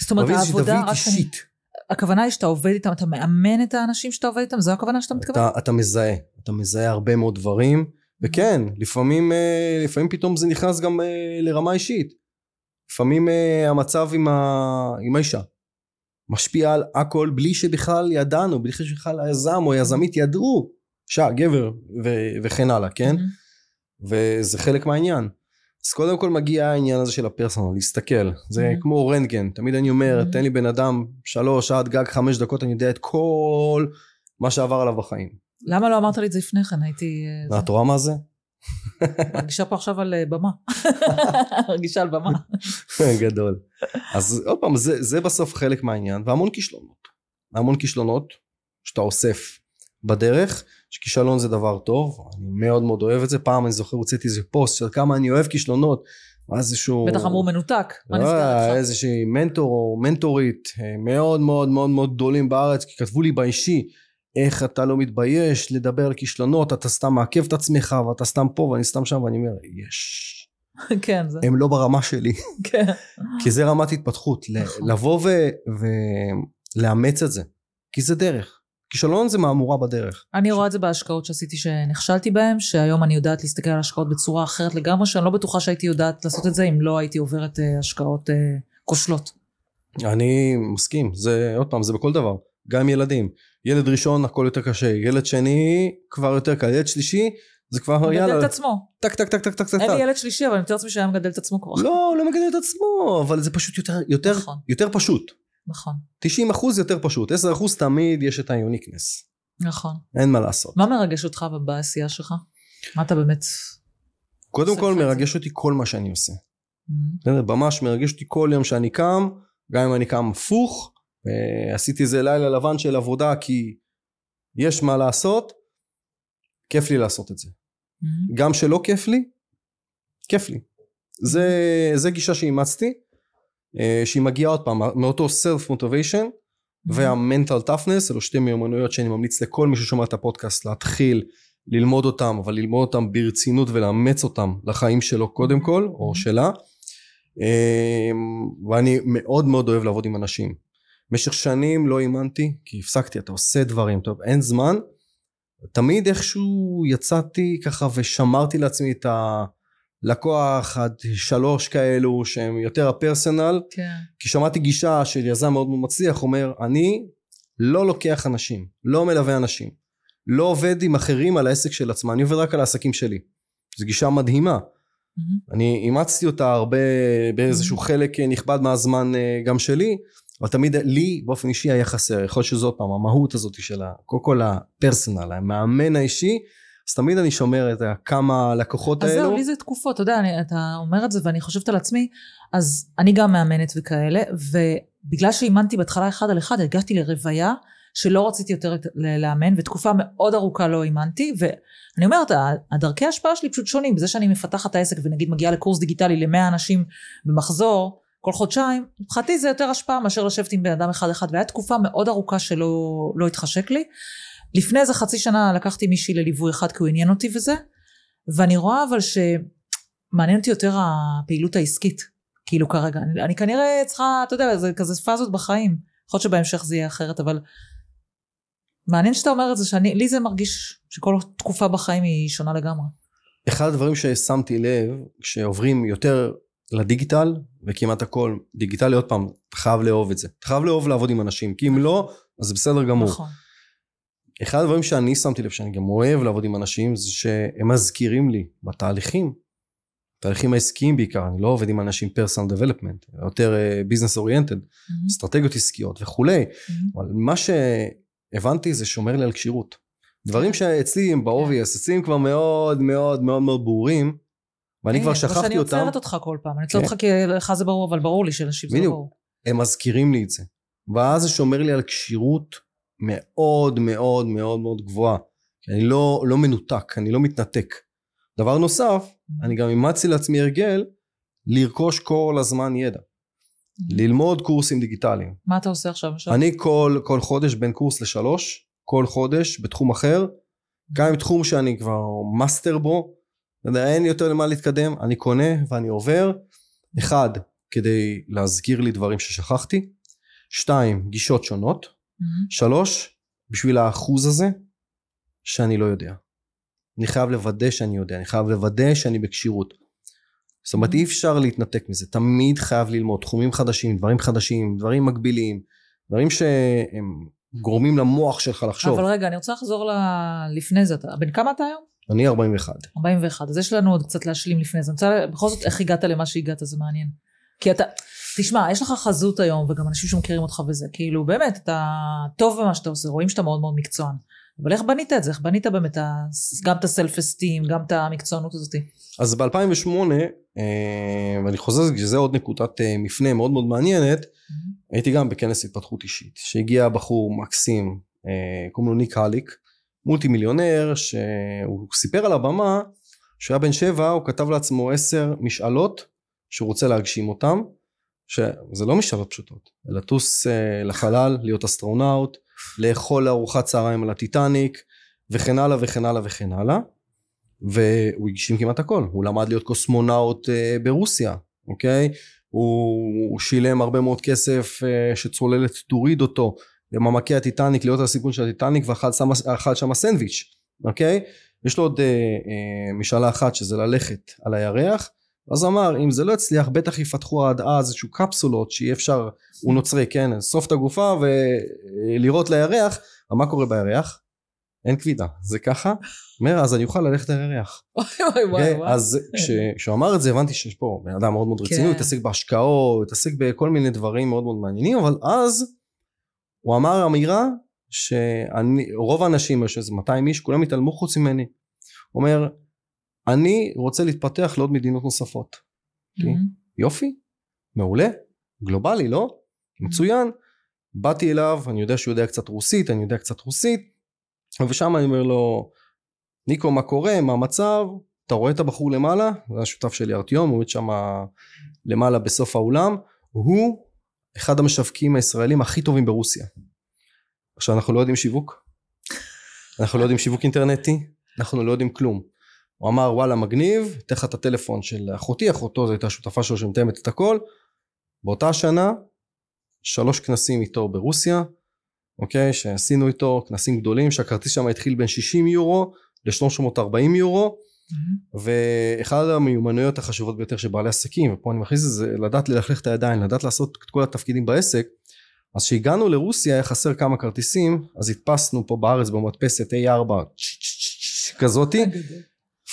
[SPEAKER 2] זאת אומרת,
[SPEAKER 1] מביא איזושהי
[SPEAKER 2] העבודה,
[SPEAKER 1] זווית אישית.
[SPEAKER 2] הכוונה היא שאתה עובד איתם, אתה מאמן את האנשים שאתה עובד איתם? זו הכוונה שאתה מתכוון?
[SPEAKER 1] אתה, אתה מזהה, אתה מזהה הרבה מאוד דברים, וכן, לפעמים, אה, לפעמים פתאום זה נכנס גם אה, לרמה אישית. לפעמים אה, המצב עם, ה, עם האישה משפיע על הכל בלי שבכלל ידענו, בלי שבכלל היזם או היזמית ידעו, אישה, גבר ו, וכן הלאה, כן?
[SPEAKER 2] מהמם.
[SPEAKER 1] וזה חלק מהעניין. אז קודם כל מגיע העניין הזה של הפרסונל, להסתכל. זה
[SPEAKER 2] Mhm.
[SPEAKER 1] כמו רנטגן, תמיד אני אומר,
[SPEAKER 2] Mhm.
[SPEAKER 1] תן לי בן אדם שלוש עד גג חמש דקות, אני יודע את כל מה שעבר עליו בחיים.
[SPEAKER 2] למה לא אמרת לי את זה לפני כן? הייתי... אה,
[SPEAKER 1] את רואה מה זה?
[SPEAKER 2] מרגישה פה עכשיו על אה, במה. מרגישה על במה.
[SPEAKER 1] גדול. אז עוד פעם, זה, זה בסוף חלק מהעניין, והמון כישלונות. המון כישלונות שאתה אוסף בדרך, שכישלון זה דבר טוב, אני מאוד מאוד אוהב את זה. פעם אני זוכר, הוצאתי איזה פוסט של כמה אני אוהב כישלונות, ואז איזשהו...
[SPEAKER 2] בטח אמרו מנותק. מה
[SPEAKER 1] לא,
[SPEAKER 2] נסגר איתך?
[SPEAKER 1] איזושהי מנטור או מנטורית אה, מאוד מאוד מאוד מאוד גדולים בארץ, כי כתבו לי באישי, איך אתה לא מתבייש לדבר על כישלונות, אתה סתם מעכב את עצמך ואתה סתם פה ואני סתם שם ואני אומר, יש.
[SPEAKER 2] כן, זה...
[SPEAKER 1] הם לא ברמה שלי,
[SPEAKER 2] כן.
[SPEAKER 1] כי זה רמת התפתחות. לבוא ולאמץ את זה, כי זה דרך. כישלון זה מהמורה בדרך.
[SPEAKER 2] אני רואה את זה בהשקעות שעשיתי שנכשלתי בהן, שהיום אני יודעת להסתכל על השקעות בצורה אחרת לגמרי, שאני לא בטוחה שהייתי יודעת לעשות את זה אם לא הייתי עוברת אה, השקעות אה, כושלות.
[SPEAKER 1] אני מסכים, זה עוד פעם, זה בכל דבר, גם עם ילדים. ילד ראשון הכל יותר קשה, ילד שני כבר יותר קל, ילד שלישי זה כבר
[SPEAKER 2] הוא מגדל
[SPEAKER 1] יאללה,
[SPEAKER 2] את עצמו.
[SPEAKER 1] טק טק טק טק טק טק.
[SPEAKER 2] אין לי ילד שלישי, אבל אני מתאר לעצמי שהיה מגדל את עצמו כבר.
[SPEAKER 1] לא, לא מגדל את עצמו, אבל זה פשוט יותר, יותר,
[SPEAKER 2] נכון.
[SPEAKER 1] יותר פשוט.
[SPEAKER 2] נכון,
[SPEAKER 1] 90 אחוז יותר פשוט, 10 אחוז תמיד יש את ה uniqueness.
[SPEAKER 2] נכון.
[SPEAKER 1] אין מה לעשות.
[SPEAKER 2] מה מרגש אותך בעשייה שלך? מה אתה באמת...
[SPEAKER 1] קודם כל. מרגש אותי כל מה שאני עושה.
[SPEAKER 2] Mm,
[SPEAKER 1] בסדר? ממש מרגש אותי כל יום שאני קם, גם אם אני קם הפוך, עשיתי איזה לילה לבן של עבודה כי יש מה לעשות, כיף לי לעשות את זה.
[SPEAKER 2] mm,
[SPEAKER 1] גם שלא כיף לי, כיף לי. זה, זה גישה שאימצתי, שהיא מגיעה עוד פעם מאותו self motivation. והמנטל טפנס, אלו שתי מיומנויות שאני ממליץ לכל מי ששומע את הפודקאסט להתחיל ללמוד אותם, אבל ללמוד אותם ברצינות ולאמץ אותם לחיים שלו קודם כל, או שלה. אמ, ואני מאוד מאוד אוהב לעבוד עם אנשים. במשך שנים לא אימנתי, כי הפסקתי, אתה עושה דברים, טוב, אין זמן. תמיד איכשהו יצאתי ככה ושמרתי לעצמי את הלקוח עד שלוש כאלו שהם יותר הפרסונל,
[SPEAKER 2] כן.
[SPEAKER 1] כי שמעתי גישה של יזם מאוד מצליח, אומר, אני לא לוקח אנשים, לא מלווה אנשים, לא עובד עם אחרים על העסק של עצמם, אני עובד רק על העסקים שלי. זו גישה מדהימה.
[SPEAKER 2] Mm,
[SPEAKER 1] אני אימצתי אותה הרבה באיזשהו חלק נכבד מהזמן אה, גם שלי, אבל תמיד לי באופן אישי היה חסר, יכול להיות עוד פעם המהות הזאת של ה- קודם כל הפרסונל, המאמן האישי, אז תמיד אני שומר את כמה לקוחות
[SPEAKER 2] אז
[SPEAKER 1] האלו.
[SPEAKER 2] זהו, לי זה תקופות, אתה יודע, אני, אתה אומר את זה ואני חושבת על עצמי, אז אני גם מאמנת וכאלה, ובגלל שאימנתי בהתחלה אחד על אחד, הגעתי לרוויה שלא רציתי יותר לאמן, ותקופה מאוד ארוכה לא אימנתי, ואני אומרת, הדרכי ההשפעה שלי פשוט שונים, בזה שאני מפתחת את העסק ונגיד מגיעה לקורס דיגיטלי למאה אנשים במחזור, כל חודשיים, מבחינתי זה יותר השפעה מאשר לשבת עם בן אדם אחד אחד, והיה תקופה מאוד ארוכה שלא לא התחשק לי. לפני איזה חצי שנה לקחתי מישהי לליווי אחד כי הוא עניין אותי וזה, ואני רואה אבל שמעניין אותי יותר הפעילות העסקית. כאילו כרגע. אני, אני כנראה צריכה, אתה יודע, זה כזה פאזות בחיים. יכול להיות שבהמשך זה יהיה אחרת, אבל מעניין שאתה אומר את זה, שאני, לי זה מרגיש שכל תקופה בחיים היא שונה לגמרי.
[SPEAKER 1] אחד הדברים ששמתי לב, כשעוברים יותר לדיגיטל, וכמעט הכל דיגיטלי, עוד פעם, אתה חייב לאהוב את זה. אתה חייב לאהוב לעבוד עם אנשים, כי אם לא, אז זה בסדר גמור.
[SPEAKER 2] נכון.
[SPEAKER 1] אחד הדברים שאני שמתי לב שאני גם אוהב לעבוד עם אנשים זה שהם מזכירים לי בתהליכים, תהליכים העסקיים בעיקר, אני לא עובד עם אנשים פרסונל דבלפמנט, יותר ביזנס uh, אוריינטד,
[SPEAKER 2] מהמם,
[SPEAKER 1] אסטרטגיות עסקיות וכולי,
[SPEAKER 2] מהמם.
[SPEAKER 1] אבל מה שהבנתי זה שומר לי על כשירות. דברים שאצלי הם obvious, אצלי הם כבר מאוד מאוד מאוד מאוד ברורים, ואני כבר
[SPEAKER 2] הנה, כמו
[SPEAKER 1] שכחתי
[SPEAKER 2] שאני
[SPEAKER 1] אותם,
[SPEAKER 2] עוצרת אותך כל פעם, אני עוצרת
[SPEAKER 1] כן.
[SPEAKER 2] אותך כי לך זה ברור, אבל ברור לי שלאנשים זה לא. ברור.
[SPEAKER 1] הם מזכירים לי את זה. ואז זה שומר לי על כשירות מאוד מאוד מאוד מאוד גבוהה. אני לא, לא מנותק, אני לא מתנתק. דבר נוסף, אני גם אימצתי לעצמי הרגל לרכוש כל הזמן ידע. ללמוד קורסים דיגיטליים.
[SPEAKER 2] מה אתה עושה עכשיו? עכשיו?
[SPEAKER 1] אני כל, כל חודש בין קורס לשלוש, כל חודש בתחום אחר, גם עם תחום שאני כבר master בו, אין יותר למה להתקדם, אני קונה ואני עובר. אחד, כדי להזכיר לי דברים ששכחתי. שתיים, גישות שונות.
[SPEAKER 2] מהמם.
[SPEAKER 1] שלוש, בשביל האחוז הזה שאני לא יודע. אני חייב לוודא שאני יודע, אני חייב לוודא שאני בכשירות. זאת אומרת אי אפשר להתנתק מזה, תמיד חייב ללמוד תחומים חדשים, דברים חדשים, דברים מקבילים, דברים שהם גורמים למוח שלך לחשוב.
[SPEAKER 2] אבל רגע, אני רוצה לחזור ל- לפני זה. בן כמה אתה היום?
[SPEAKER 1] אני 41.
[SPEAKER 2] 41. אז יש לנו עוד קצת להשלים לפני זה. אני רוצה, בכל זאת, איך הגעת למה שהגעת, זה מעניין. כי אתה, תשמע, יש לך חזות היום, וגם אנשים שמכירים אותך וזה, כאילו, באמת, אתה טוב במה שאתה עושה, רואים שאתה מאוד מאוד מקצוען. אבל איך בנית את זה? איך בנית באמת גם את ה self esteem, גם את המקצוענות הזאת?
[SPEAKER 1] אז ב-2008, ואני חוזר, שזה עוד נקודת אה, מפנה מאוד מאוד מעניינת, הייתי גם בכנס התפתחות אישית, שהגיע בחור מקסים, אה, קוראים לו ניק הליק, מולטי מיליונר, שהוא סיפר על הבמה, שהוא היה בן שבע, הוא כתב לעצמו עשר משאלות שהוא רוצה להגשים אותן, שזה לא משאלות פשוטות, לטוס אה, לחלל, להיות אסטרונאוט, לאכול ארוחת צהריים על הטיטניק, וכן הלאה וכן הלאה וכן הלאה. והוא הגשים כמעט הכל, הוא למד להיות קוסמונאוט אה, ברוסיה, אוקיי? הוא, הוא שילם הרבה מאוד כסף אה, שצוללת תוריד אותו למעמקי הטיטניק, להיות על הסיכון של הטיטניק ואכל שם, סנדוויץ', אוקיי? יש לו עוד אה, משאלה אחת שזה ללכת על הירח, אז אמר אם זה לא יצליח בטח יפתחו עד אז איזשהו קפסולות שיהיה אפשר, הוא נוצרי כן, לאסוף את הגופה ולראות לירח, אבל מה קורה בירח? אין כבידה, זה ככה, אומר אז אני אוכל ללכת
[SPEAKER 2] וואי.
[SPEAKER 1] אוקיי? אז כש- כשהוא אמר את זה הבנתי שיש פה בן אדם מאוד מאוד רציני,
[SPEAKER 2] כן.
[SPEAKER 1] הוא התעסק בהשקעות, הוא התעסק בכל מיני דברים מאוד מאוד מעניינים, אבל אז הוא אמר אמירה שרוב האנשים, יש איזה 200 איש, כולם התעלמו חוץ ממני. הוא אומר, אני רוצה להתפתח לעוד מדינות נוספות.
[SPEAKER 2] מהמם.
[SPEAKER 1] יופי, מעולה, גלובלי, לא? מצוין. באתי אליו, אני יודע שהוא יודע קצת רוסית, אני יודע קצת רוסית, ושם אני אומר לו, ניקו, מה קורה, מה המצב? אתה רואה את הבחור למעלה? זה השותף שלי ארטיום, הוא עומד שם למעלה בסוף האולם, הוא אחד המשווקים הישראלים הכי טובים ברוסיה. עכשיו אנחנו לא יודעים שיווק, אנחנו לא יודעים שיווק אינטרנטי, אנחנו לא יודעים כלום. הוא אמר וואלה מגניב, אתן לך את הטלפון של אחותי, אחותו זו הייתה השותפה שלו שמתאמת את הכל. באותה שנה, שלוש כנסים איתו ברוסיה, אוקיי, שעשינו איתו כנסים גדולים, שהכרטיס שם התחיל בין 60 יורו ל-340 יורו,
[SPEAKER 2] מהמם.
[SPEAKER 1] ואחת המיומנויות החשובות ביותר של בעלי עסקים, ופה אני מכניס את זה, לדעת ללכלך את הידיים, לדעת לעשות את כל התפקידים בעסק, אז כשהגענו לרוסיה היה חסר כמה כרטיסים, אז הדפסנו פה בארץ במדפסת A4 כזאתי,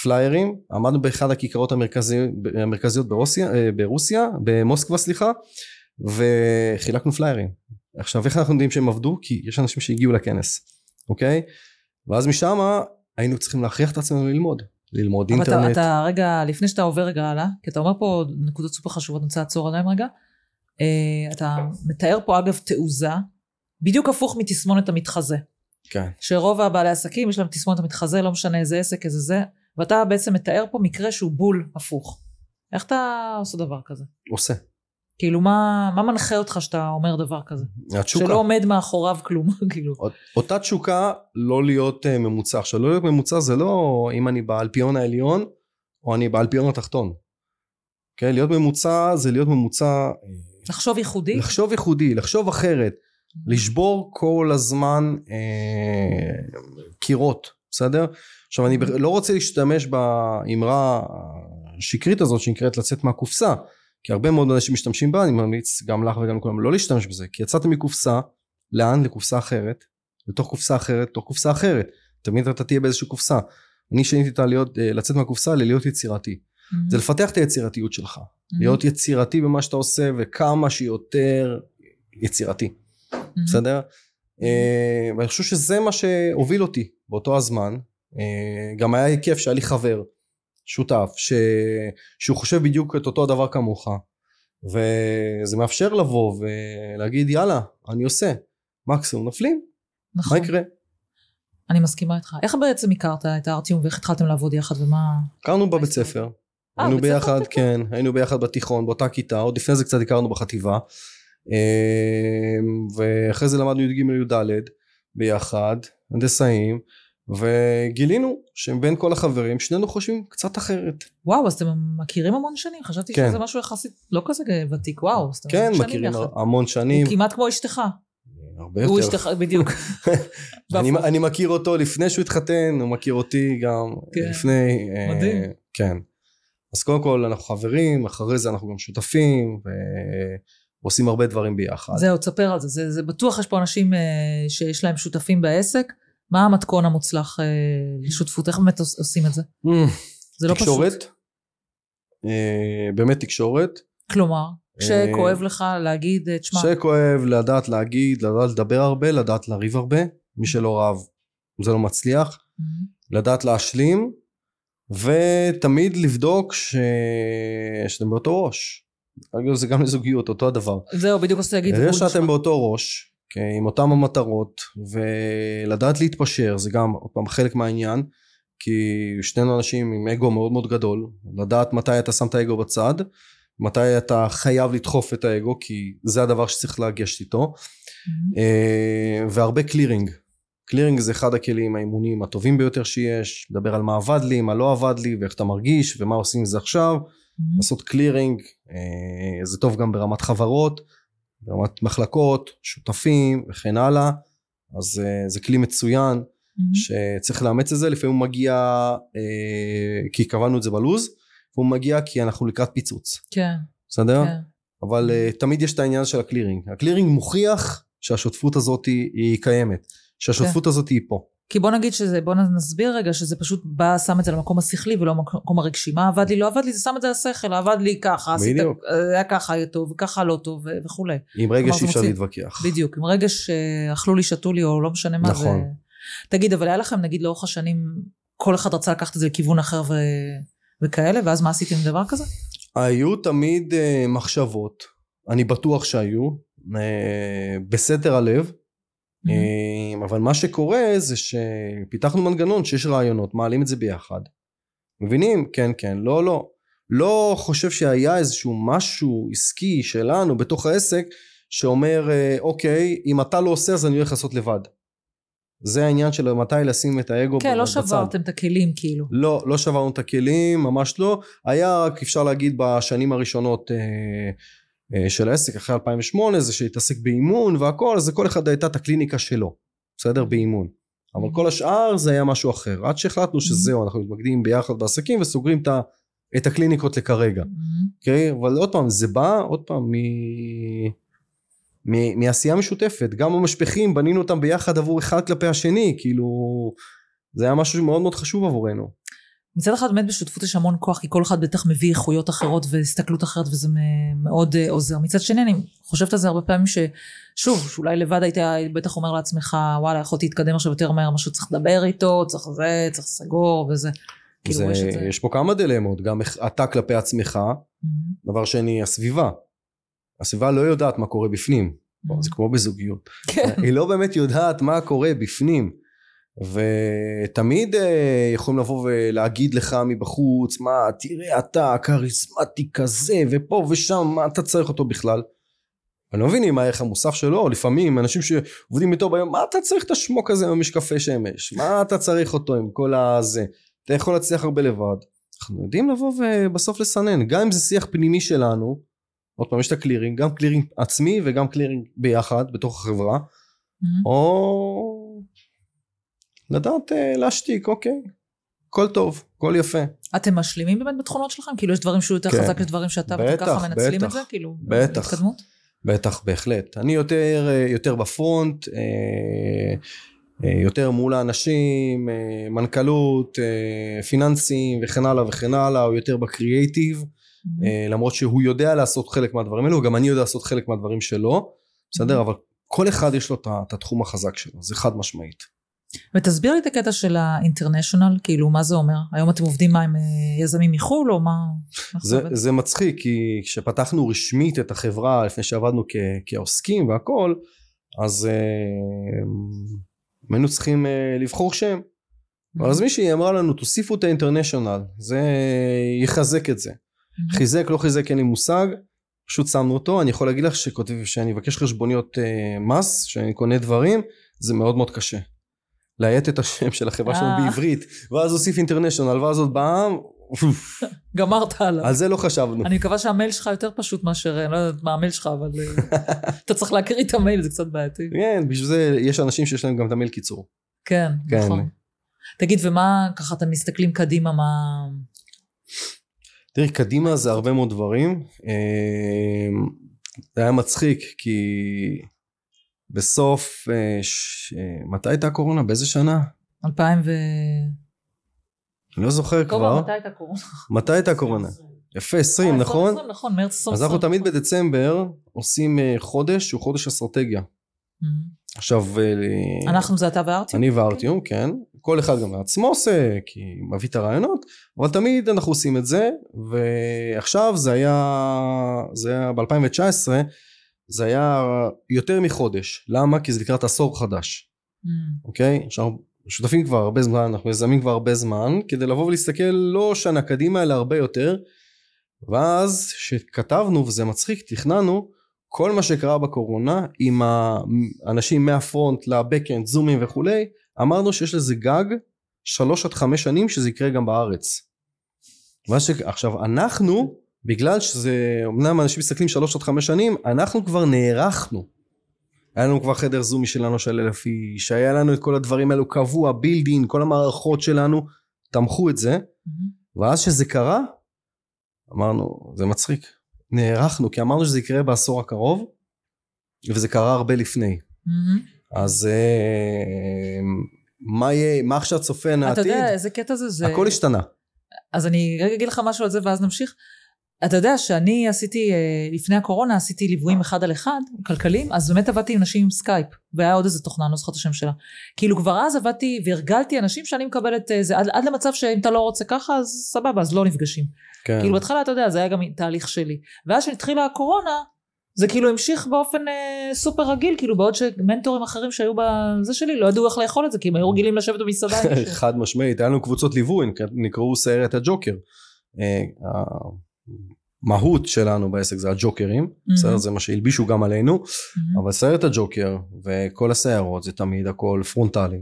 [SPEAKER 1] פליירים, עמדנו באחד הכיכרות המרכזיות, המרכזיות ברוסיה, אה, ברוסיה, במוסקבה סליחה, וחילקנו פליירים. עכשיו איך אנחנו יודעים שהם עבדו? כי יש אנשים שהגיעו לכנס, אוקיי? ואז משם היינו צריכים להכריח את עצמנו ללמוד. ללמוד
[SPEAKER 2] אבל אתה,
[SPEAKER 1] אינטרנט.
[SPEAKER 2] אתה רגע, לפני שאתה עובר רגע הלאה, כי אתה אומר פה נקודות סופר חשובות, אני רוצה לעצור עליהן רגע. אה, אתה מתאר פה אגב תעוזה, בדיוק הפוך מתסמונת המתחזה.
[SPEAKER 1] כן.
[SPEAKER 2] שרוב הבעלי עסקים יש להם תסמונת המתחזה, לא משנה איזה עסק, איזה זה, ואתה בעצם מתאר פה מקרה שהוא בול הפוך. איך אתה עושה דבר כזה?
[SPEAKER 1] עושה.
[SPEAKER 2] כאילו, מה, מה מנחה אותך שאתה אומר דבר כזה?
[SPEAKER 1] התשוקה.
[SPEAKER 2] שלא עומד מאחוריו כלום, כאילו.
[SPEAKER 1] אות- אותה תשוקה לא להיות אה, ממוצע. עכשיו לא להיות ממוצע זה לא אם אני באלפיון העליון או אני באלפיון התחתון. אוקיי? להיות ממוצע זה להיות ממוצע,
[SPEAKER 2] לחשוב ייחודי?
[SPEAKER 1] לחשוב ייחודי, לחשוב אחרת, לשבור כל הזמן אה, קירות, בסדר? עכשיו אני לא רוצה להשתמש באמרה השקרית הזאת שנקראת לצאת מהקופסה, כי הרבה מאוד אנשים משתמשים בה, אני ממליץ גם לך וגם לכולם לא להשתמש בזה, כי יצאתם מקופסה, לאן? לקופסה אחרת, לתוך קופסה אחרת, לתוך קופסה אחרת, תמיד אתה תהיה באיזושהי קופסה. אני שיניתי את הלהיות, אה, לצאת מהקופסה ללהיות יצירתי.
[SPEAKER 2] Mm-hmm.
[SPEAKER 1] זה לפתח את היצירתיות שלך,
[SPEAKER 2] Mm-hmm.
[SPEAKER 1] להיות יצירתי במה שאתה עושה וכמה שיותר יצירתי,
[SPEAKER 2] Mm-hmm.
[SPEAKER 1] בסדר? אה, ואני חושב שזה מה שהוביל אותי באותו הזמן. אה, גם היה כיף שהיה לי חבר, שותף, ש... שהוא חושב בדיוק את אותו הדבר כמוך, וזה מאפשר לבוא ולהגיד יאללה, אני עושה, מקסימום נופלים, מה
[SPEAKER 2] נכון.
[SPEAKER 1] יקרה?
[SPEAKER 2] אני מסכימה איתך. איך בעצם הכרת את הארטיום ואיך התחלתם לעבוד יחד ומה...
[SPEAKER 1] הכרנו בבית ספר,
[SPEAKER 2] אה,
[SPEAKER 1] היינו ביחד. כן, היינו ביחד בתיכון, באותה כיתה, עוד לפני זה קצת הכרנו בחטיבה, אמ, ואחרי זה למדנו י"ג-י"ד ביחד, הנדסאים, וגילינו שבין כל החברים שנינו חושבים קצת אחרת.
[SPEAKER 2] וואו, אז אתם מכירים המון שנים? חשבתי
[SPEAKER 1] כן.
[SPEAKER 2] שזה משהו יחסית לא כזה ותיק, וואו. אז אתם
[SPEAKER 1] כן, מכירים
[SPEAKER 2] יחד.
[SPEAKER 1] המון שנים,
[SPEAKER 2] הוא כמעט כמו אשתך.
[SPEAKER 1] הרבה
[SPEAKER 2] הוא
[SPEAKER 1] יותר.
[SPEAKER 2] אשתך, בדיוק.
[SPEAKER 1] אני. אני מכיר אותו לפני שהוא התחתן, הוא מכיר אותי גם
[SPEAKER 2] כן.
[SPEAKER 1] לפני... אה,
[SPEAKER 2] מדהים.
[SPEAKER 1] כן. אז קודם כל אנחנו חברים, אחרי זה אנחנו גם שותפים, ועושים הרבה דברים ביחד.
[SPEAKER 2] זהו, תספר על זה. זה. זה בטוח יש פה אנשים אה, שיש להם שותפים בעסק. מה המתכון המוצלח אה, לשותפות? איך באמת עוש- עושים את זה?
[SPEAKER 1] Mm,
[SPEAKER 2] זה לא פשוט.
[SPEAKER 1] תקשורת, אה, באמת תקשורת,
[SPEAKER 2] כלומר,
[SPEAKER 1] אה,
[SPEAKER 2] שכואב לך להגיד, אה, תשמע,
[SPEAKER 1] שכואב לדעת להגיד, לדעת לדבר הרבה, לדעת לריב הרבה, מי שלא רב זה לא מצליח,
[SPEAKER 2] מהמם.
[SPEAKER 1] לדעת להשלים, ותמיד לבדוק ש... שאתם באותו ראש. אגב זה גם לזוגיות, אותו הדבר.
[SPEAKER 2] זהו, בדיוק רציתי להגיד.
[SPEAKER 1] זה שאתם. באותו ראש, כן, עם אותם המטרות, ולדעת להתפשר, זה גם עוד פעם חלק מהעניין, כי שנינו אנשים עם אגו מאוד מאוד גדול, לדעת מתי אתה שם את האגו בצד, מתי אתה חייב לדחוף את האגו, כי זה הדבר שצריך לגשת איתו,
[SPEAKER 2] מהמם.
[SPEAKER 1] אה, והרבה קלירינג. clearing זה אחד הכלים האימוניים הטובים ביותר שיש, לדבר על מה עבד לי, מה לא עבד לי, ואיך אתה מרגיש, ומה עושים עם זה עכשיו,
[SPEAKER 2] מהמם.
[SPEAKER 1] לעשות clearing, אה, זה טוב גם ברמת חברות, ברמת מחלקות, שותפים וכן הלאה, אז אה, זה כלי מצוין
[SPEAKER 2] מהמם.
[SPEAKER 1] שצריך לאמץ את זה, לפעמים הוא מגיע אה, כי קבענו את זה בלוז, והוא מגיע כי אנחנו לקראת פיצוץ,
[SPEAKER 2] כן,
[SPEAKER 1] בסדר?
[SPEAKER 2] כן.
[SPEAKER 1] אבל אה, תמיד יש את העניין של ה clearing, ה clearing מוכיח שהשותפות הזאת היא, היא קיימת, שהשותפות הזאת היא פה.
[SPEAKER 2] כי בוא נגיד שזה, בוא נסביר רגע שזה פשוט בא, שם את זה למקום השכלי ולא למקום הרגשי. מה עבד לי, לא עבד לי, זה שם את זה לשכל, עבד לי ככה, עשית. היה ככה היה טוב, וככה לא טוב וכולי.
[SPEAKER 1] עם רגש אי אפשר להתווכח.
[SPEAKER 2] בדיוק, עם רגש שאכלו לי, שתו לי, או לא משנה מה
[SPEAKER 1] נכון.
[SPEAKER 2] זה... תגיד, אבל היה לכם נגיד לאורך השנים, כל אחד רצה לקחת את זה לכיוון אחר ו... וכאלה, ואז מה עשיתם עם דבר כזה?
[SPEAKER 1] היו תמיד אה, מחשבות, אני בטוח שהיו, אה, בסתר הלב, אה, אבל מה שקורה זה שפיתחנו מנגנון שיש רעיונות, מעלים את זה ביחד. מבינים? כן, כן, לא, לא. לא חושב שהיה איזשהו משהו עסקי שלנו בתוך העסק שאומר, אה, אוקיי, אם אתה לא עושה אז אני הולך לעשות לבד. זה העניין של מתי לשים את האגו
[SPEAKER 2] כן, לא
[SPEAKER 1] בצד.
[SPEAKER 2] שברתם את הכלים כאילו.
[SPEAKER 1] לא, לא שברנו את הכלים, ממש לא. היה רק אפשר להגיד בשנים הראשונות אה, של העסק, אחרי 2008, זה שהתעסק באימון והכל, אז לכל אחד הייתה את הקליניקה שלו, בסדר? באימון. אבל כל השאר זה היה משהו אחר. עד שהחלטנו שזהו, אנחנו מתמקדים ביחד בעסקים וסוגרים את, ה, את הקליניקות לכרגע. אוקיי? אבל עוד פעם, זה בא עוד פעם מ... מ... מעשייה משותפת. גם המשפחים, בנינו אותם ביחד עבור אחד כלפי השני, כאילו... זה היה משהו מאוד מאוד חשוב עבורנו.
[SPEAKER 2] מצד אחד באמת בשותפות יש המון כוח, כי כל אחד בטח מביא איכויות אחרות והסתכלות אחרת וזה מאוד אה, עוזר. מצד שני אני חושבת על זה הרבה פעמים ששוב, שאולי לבד היית בטח אומר לעצמך וואלה יכולתי להתקדם עכשיו יותר מהר, משהו צריך לדבר איתו, צריך זה, צריך סגור וזה. כאילו
[SPEAKER 1] זה,
[SPEAKER 2] יש את זה.
[SPEAKER 1] יש פה כמה דילמות, גם אתה כלפי עצמך,
[SPEAKER 2] מהמם,
[SPEAKER 1] דבר שני, הסביבה. הסביבה לא יודעת מה קורה בפנים,
[SPEAKER 2] מהמם.
[SPEAKER 1] זה כמו בזוגיות.
[SPEAKER 2] כן.
[SPEAKER 1] היא לא באמת יודעת מה קורה בפנים. ותמיד אה, יכולים לבוא ולהגיד לך מבחוץ, מה, תראה אתה כריזמטי כזה, ופה ושם, מה אתה צריך אותו בכלל? אני לא מבין אם הערך המוסף שלו, לפעמים אנשים שעובדים איתו ביום, מה אתה צריך את השמוק הזה עם המשקפי שמש? מה אתה צריך אותו עם כל הזה? אתה יכול להצליח הרבה לבד. אנחנו יודעים לבוא ובסוף לסנן, גם אם זה שיח פנימי שלנו, עוד פעם יש את ה clearing, גם clearing עצמי וגם clearing ביחד בתוך החברה,
[SPEAKER 2] Mhm.
[SPEAKER 1] או לדעת אה, להשתיק, אוקיי, הכל טוב, הכל יפה.
[SPEAKER 2] אתם משלימים באמת בתכונות שלכם? כאילו יש דברים שהוא יותר
[SPEAKER 1] כן.
[SPEAKER 2] חזק, יש דברים שאתה
[SPEAKER 1] בטח,
[SPEAKER 2] וככה מנצלים את
[SPEAKER 1] בטח.
[SPEAKER 2] זה? כאילו,
[SPEAKER 1] בטח.
[SPEAKER 2] התקדמות?
[SPEAKER 1] בטח, בהחלט. אני יותר, אה, יותר בפרונט, אה, יותר מול האנשים, מנכ"לות, פיננסים וכן הלאה וכן הלאה, או יותר בקריאייטיב,
[SPEAKER 2] Mhm.
[SPEAKER 1] אה, למרות שהוא יודע לעשות חלק מהדברים האלו, גם אני יודע לעשות חלק מהדברים שלו, בסדר? אבל כל אחד יש לו את את התחום החזק שלו, זה חד משמעית.
[SPEAKER 2] ותסביר לי את הקטע של האינטרנשיונל, כאילו, מה זה אומר? היום אתם עובדים מה עם אה, יזמים מחו"ל, או מה?
[SPEAKER 1] זה? זה מצחיק כי כשפתחנו רשמית את החברה לפני שעבדנו כ, כעוסקים והכל אז אה, היינו צריכים אה, לבחור שם
[SPEAKER 2] Mhm.
[SPEAKER 1] אז מישהי אמרה לנו תוסיפו את האינטרנשיונל זה יחזק את זה
[SPEAKER 2] Mhm.
[SPEAKER 1] חיזק לא חיזק אין לי מושג פשוט שמנו אותו אני יכול להגיד לך שכותב שאני אבקש חשבוניות אה, מס שאני קונה דברים זה מאוד מאוד קשה לאיית את השם של החברה שלנו
[SPEAKER 2] אה.
[SPEAKER 1] בעברית ואז אוסיף אינטרנשיונל ואז עוד בעם
[SPEAKER 2] גמרת עליו.
[SPEAKER 1] על זה לא חשבנו
[SPEAKER 2] אני מקווה שהמייל שלך יותר פשוט מאשר, אני לא יודעת מה המייל שלך, אבל אה, אתה צריך להקריא את המייל, זה קצת בעייתי.
[SPEAKER 1] כן, בשביל זה יש אנשים שיש להם גם את המייל קיצור.
[SPEAKER 2] כן,
[SPEAKER 1] כן.
[SPEAKER 2] נכון. תגיד, ומה, ככה אתם מסתכלים קדימה, מה...
[SPEAKER 1] תראי, קדימה זה הרבה מאוד דברים. אה, זה היה מצחיק, כי בסוף, אה, ש... אה, מתי הייתה הקורונה? באיזה שנה?
[SPEAKER 2] 2000 ו...
[SPEAKER 1] אני לא זוכר כבר.
[SPEAKER 2] מתי הייתה קורונה?
[SPEAKER 1] מתי הייתה הקורונה? יפה, 20,
[SPEAKER 2] אה,
[SPEAKER 1] נכון?
[SPEAKER 2] 2020, נכון, מרץ 2020.
[SPEAKER 1] אז אנחנו תמיד בדצמבר עושים חודש שהוא חודש אסטרטגיה.
[SPEAKER 2] Mhm.
[SPEAKER 1] עכשיו,
[SPEAKER 2] אנחנו זה אתה וארטיום?
[SPEAKER 1] אני וארטיום, כן. כל אחד גם לעצמו עושה, כי מביא את הרעיונות, אבל תמיד אנחנו עושים את זה, ועכשיו זה היה, זה היה ב-2019, זה היה יותר מחודש. למה? כי זה לקראת עשור חדש,
[SPEAKER 2] Mhm.
[SPEAKER 1] אוקיי? עכשיו, שותפים כבר הרבה זמן, אנחנו מזמים כבר הרבה זמן, כדי לבוא ולהסתכל לא שנה קדימה, אלא הרבה יותר. ואז, שכתבנו, וזה מצחיק, תכננו, כל מה שקרה בקורונה, עם האנשים מהפרונט לבקאנד, זומים וכולי, אמרנו שיש לזה גג שלוש עד חמש שנים שזה יקרה גם בארץ. ש... עכשיו אנחנו, בגלל שזה, אמנם אנשים מסתכלים שלוש עד חמש שנים, אנחנו כבר נערכנו. היה לנו כבר חדר זומי שלנו של אלף איש, היה לנו את כל הדברים האלו קבוע, בילדין, כל המערכות שלנו, תמכו את זה,
[SPEAKER 2] Mhm.
[SPEAKER 1] ואז שזה קרה, אמרנו, זה מצחיק. נערכנו, כי אמרנו שזה יקרה בעשור הקרוב, וזה קרה הרבה לפני.
[SPEAKER 2] Mhm.
[SPEAKER 1] אז אה, מה יהיה, מה עכשיו צופן
[SPEAKER 2] אתה
[SPEAKER 1] העתיד?
[SPEAKER 2] יודע איזה קטע זה? זה...
[SPEAKER 1] הכל השתנה.
[SPEAKER 2] אז אני רגע אגיד לך משהו על זה ואז נמשיך. אתה יודע שאני עשיתי, אה, לפני הקורונה עשיתי ליוויים אחד על אחד, כלכליים, אז באמת עבדתי עם נשים עם סקייפ, והיה עוד איזה תוכנה, אני לא זוכרת את השם שלה. כאילו כבר אז עבדתי והרגלתי אנשים שאני מקבלת אה, זה, עד, עד למצב שאם אתה לא רוצה ככה, אז סבבה, אז לא נפגשים.
[SPEAKER 1] כן.
[SPEAKER 2] כאילו בהתחלה אתה יודע, זה היה גם תהליך שלי. ואז כשהתחילה הקורונה, זה כאילו המשיך באופן אה, סופר רגיל, כאילו בעוד שמנטורים אחרים שהיו בזה שלי לא ידעו איך לאכול את זה, כי הם היו רגילים לשבת במסעדה.
[SPEAKER 1] חד משמעית, היה לנו קבוצות ליווי, נק- נקראו סיירת הג'וקר. המהות שלנו בעסק זה הג'וקרים, בסדר? זה מה שהלבישו גם עלינו,
[SPEAKER 2] Mhm.
[SPEAKER 1] אבל סיירת הג'וקר וכל הסיירות זה תמיד הכל פרונטלי.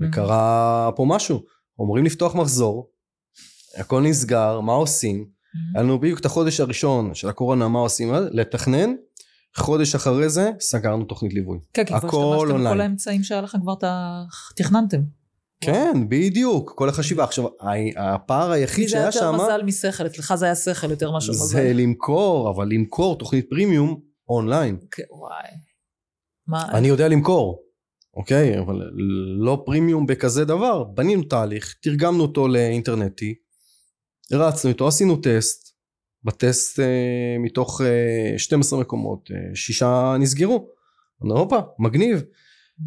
[SPEAKER 1] וקרה פה משהו, אומרים לפתוח מחזור, הכל נסגר, מה עושים?
[SPEAKER 2] Mhm.
[SPEAKER 1] היה לנו בדיוק את החודש הראשון של הקורונה, מה עושים? לתכנן, חודש אחרי זה סגרנו תוכנית ליווי.
[SPEAKER 2] כן, כי כבר השתמשתם. בכל האמצעים שהיה לכם כבר, תכננתם.
[SPEAKER 1] כן, בדיוק, כל החשיבה. עכשיו, הפער היחיד
[SPEAKER 2] זה היה
[SPEAKER 1] שהיה
[SPEAKER 2] יותר
[SPEAKER 1] שם,
[SPEAKER 2] מזל משכל, אצלך זה היה שכל יותר מאשר מזל.
[SPEAKER 1] זה למכור, אבל למכור תוכנית פרימיום אונליין.
[SPEAKER 2] כן, וואי. מה?
[SPEAKER 1] אני יודע למכור, אוקיי? אבל לא פרימיום בכזה דבר. בנינו תהליך, תרגמנו אותו לאינטרנטי, הרצנו איתו, עשינו טסט. בטסט אה, מתוך אה, 12 מקומות, אה, שישה נסגרו. הופה, מגניב.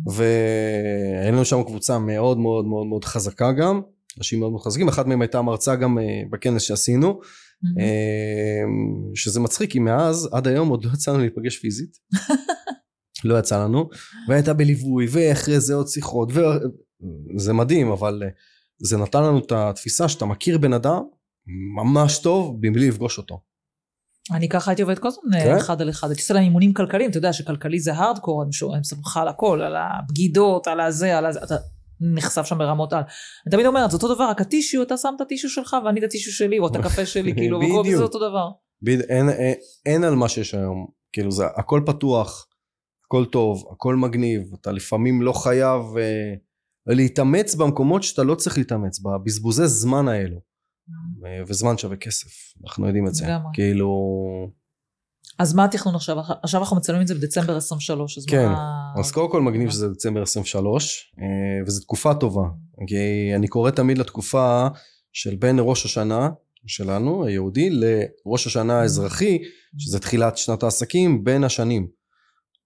[SPEAKER 1] והיינו לנו שם קבוצה מאוד מאוד מאוד מאוד חזקה גם, אנשים מאוד מאוד חזקים, אחת מהם הייתה מרצה גם אה, בכנס שעשינו. אה, שזה מצחיק כי מאז עד היום עוד לא יצא לנו להיפגש פיזית. לא יצא לנו, והייתה בליווי, ואחרי זה עוד שיחות, וזה מדהים, אבל אה, זה נתן לנו את התפיסה שאתה מכיר בן אדם ממש טוב מבלי לפגוש אותו.
[SPEAKER 2] אני ככה הייתי עובדת כל הזמן
[SPEAKER 1] כן?
[SPEAKER 2] אחד על אחד. הייתי עושה להם אימונים כלכליים, אתה יודע שכלכלי זה הארדקור, הם סומכים לך על הכל, על הבגידות, על הזה, על הזה. אתה נחשף שם ברמות על. אני תמיד אומרת, זה אותו דבר, רק הטישיו, אתה שם את הטישיו שלך ואני את הטישיו שלי, או את הקפה שלי, כאילו, וכל
[SPEAKER 1] בדיוק.
[SPEAKER 2] זה אותו דבר.
[SPEAKER 1] אין, אין, אין על מה שיש היום, כאילו זה הכל פתוח, הכל טוב, הכל מגניב, אתה לפעמים לא חייב אה, להתאמץ במקומות שאתה לא צריך להתאמץ, בבזבוזי זמן האלו, וזמן שווה כסף, אנחנו יודעים את זה,
[SPEAKER 2] לגמרי.
[SPEAKER 1] כאילו,
[SPEAKER 2] אז מה התכנון עכשיו? עכשיו אנחנו מצלמים את זה בדצמבר 23, אז
[SPEAKER 1] כן,
[SPEAKER 2] מה...
[SPEAKER 1] אז קודם כל מגניב שזה דצמבר 23, אה, וזו תקופה טובה, כי אני קורא תמיד לתקופה של בין ראש השנה שלנו, היהודי, לראש השנה האזרחי, שזה תחילת שנת העסקים, בין השנים.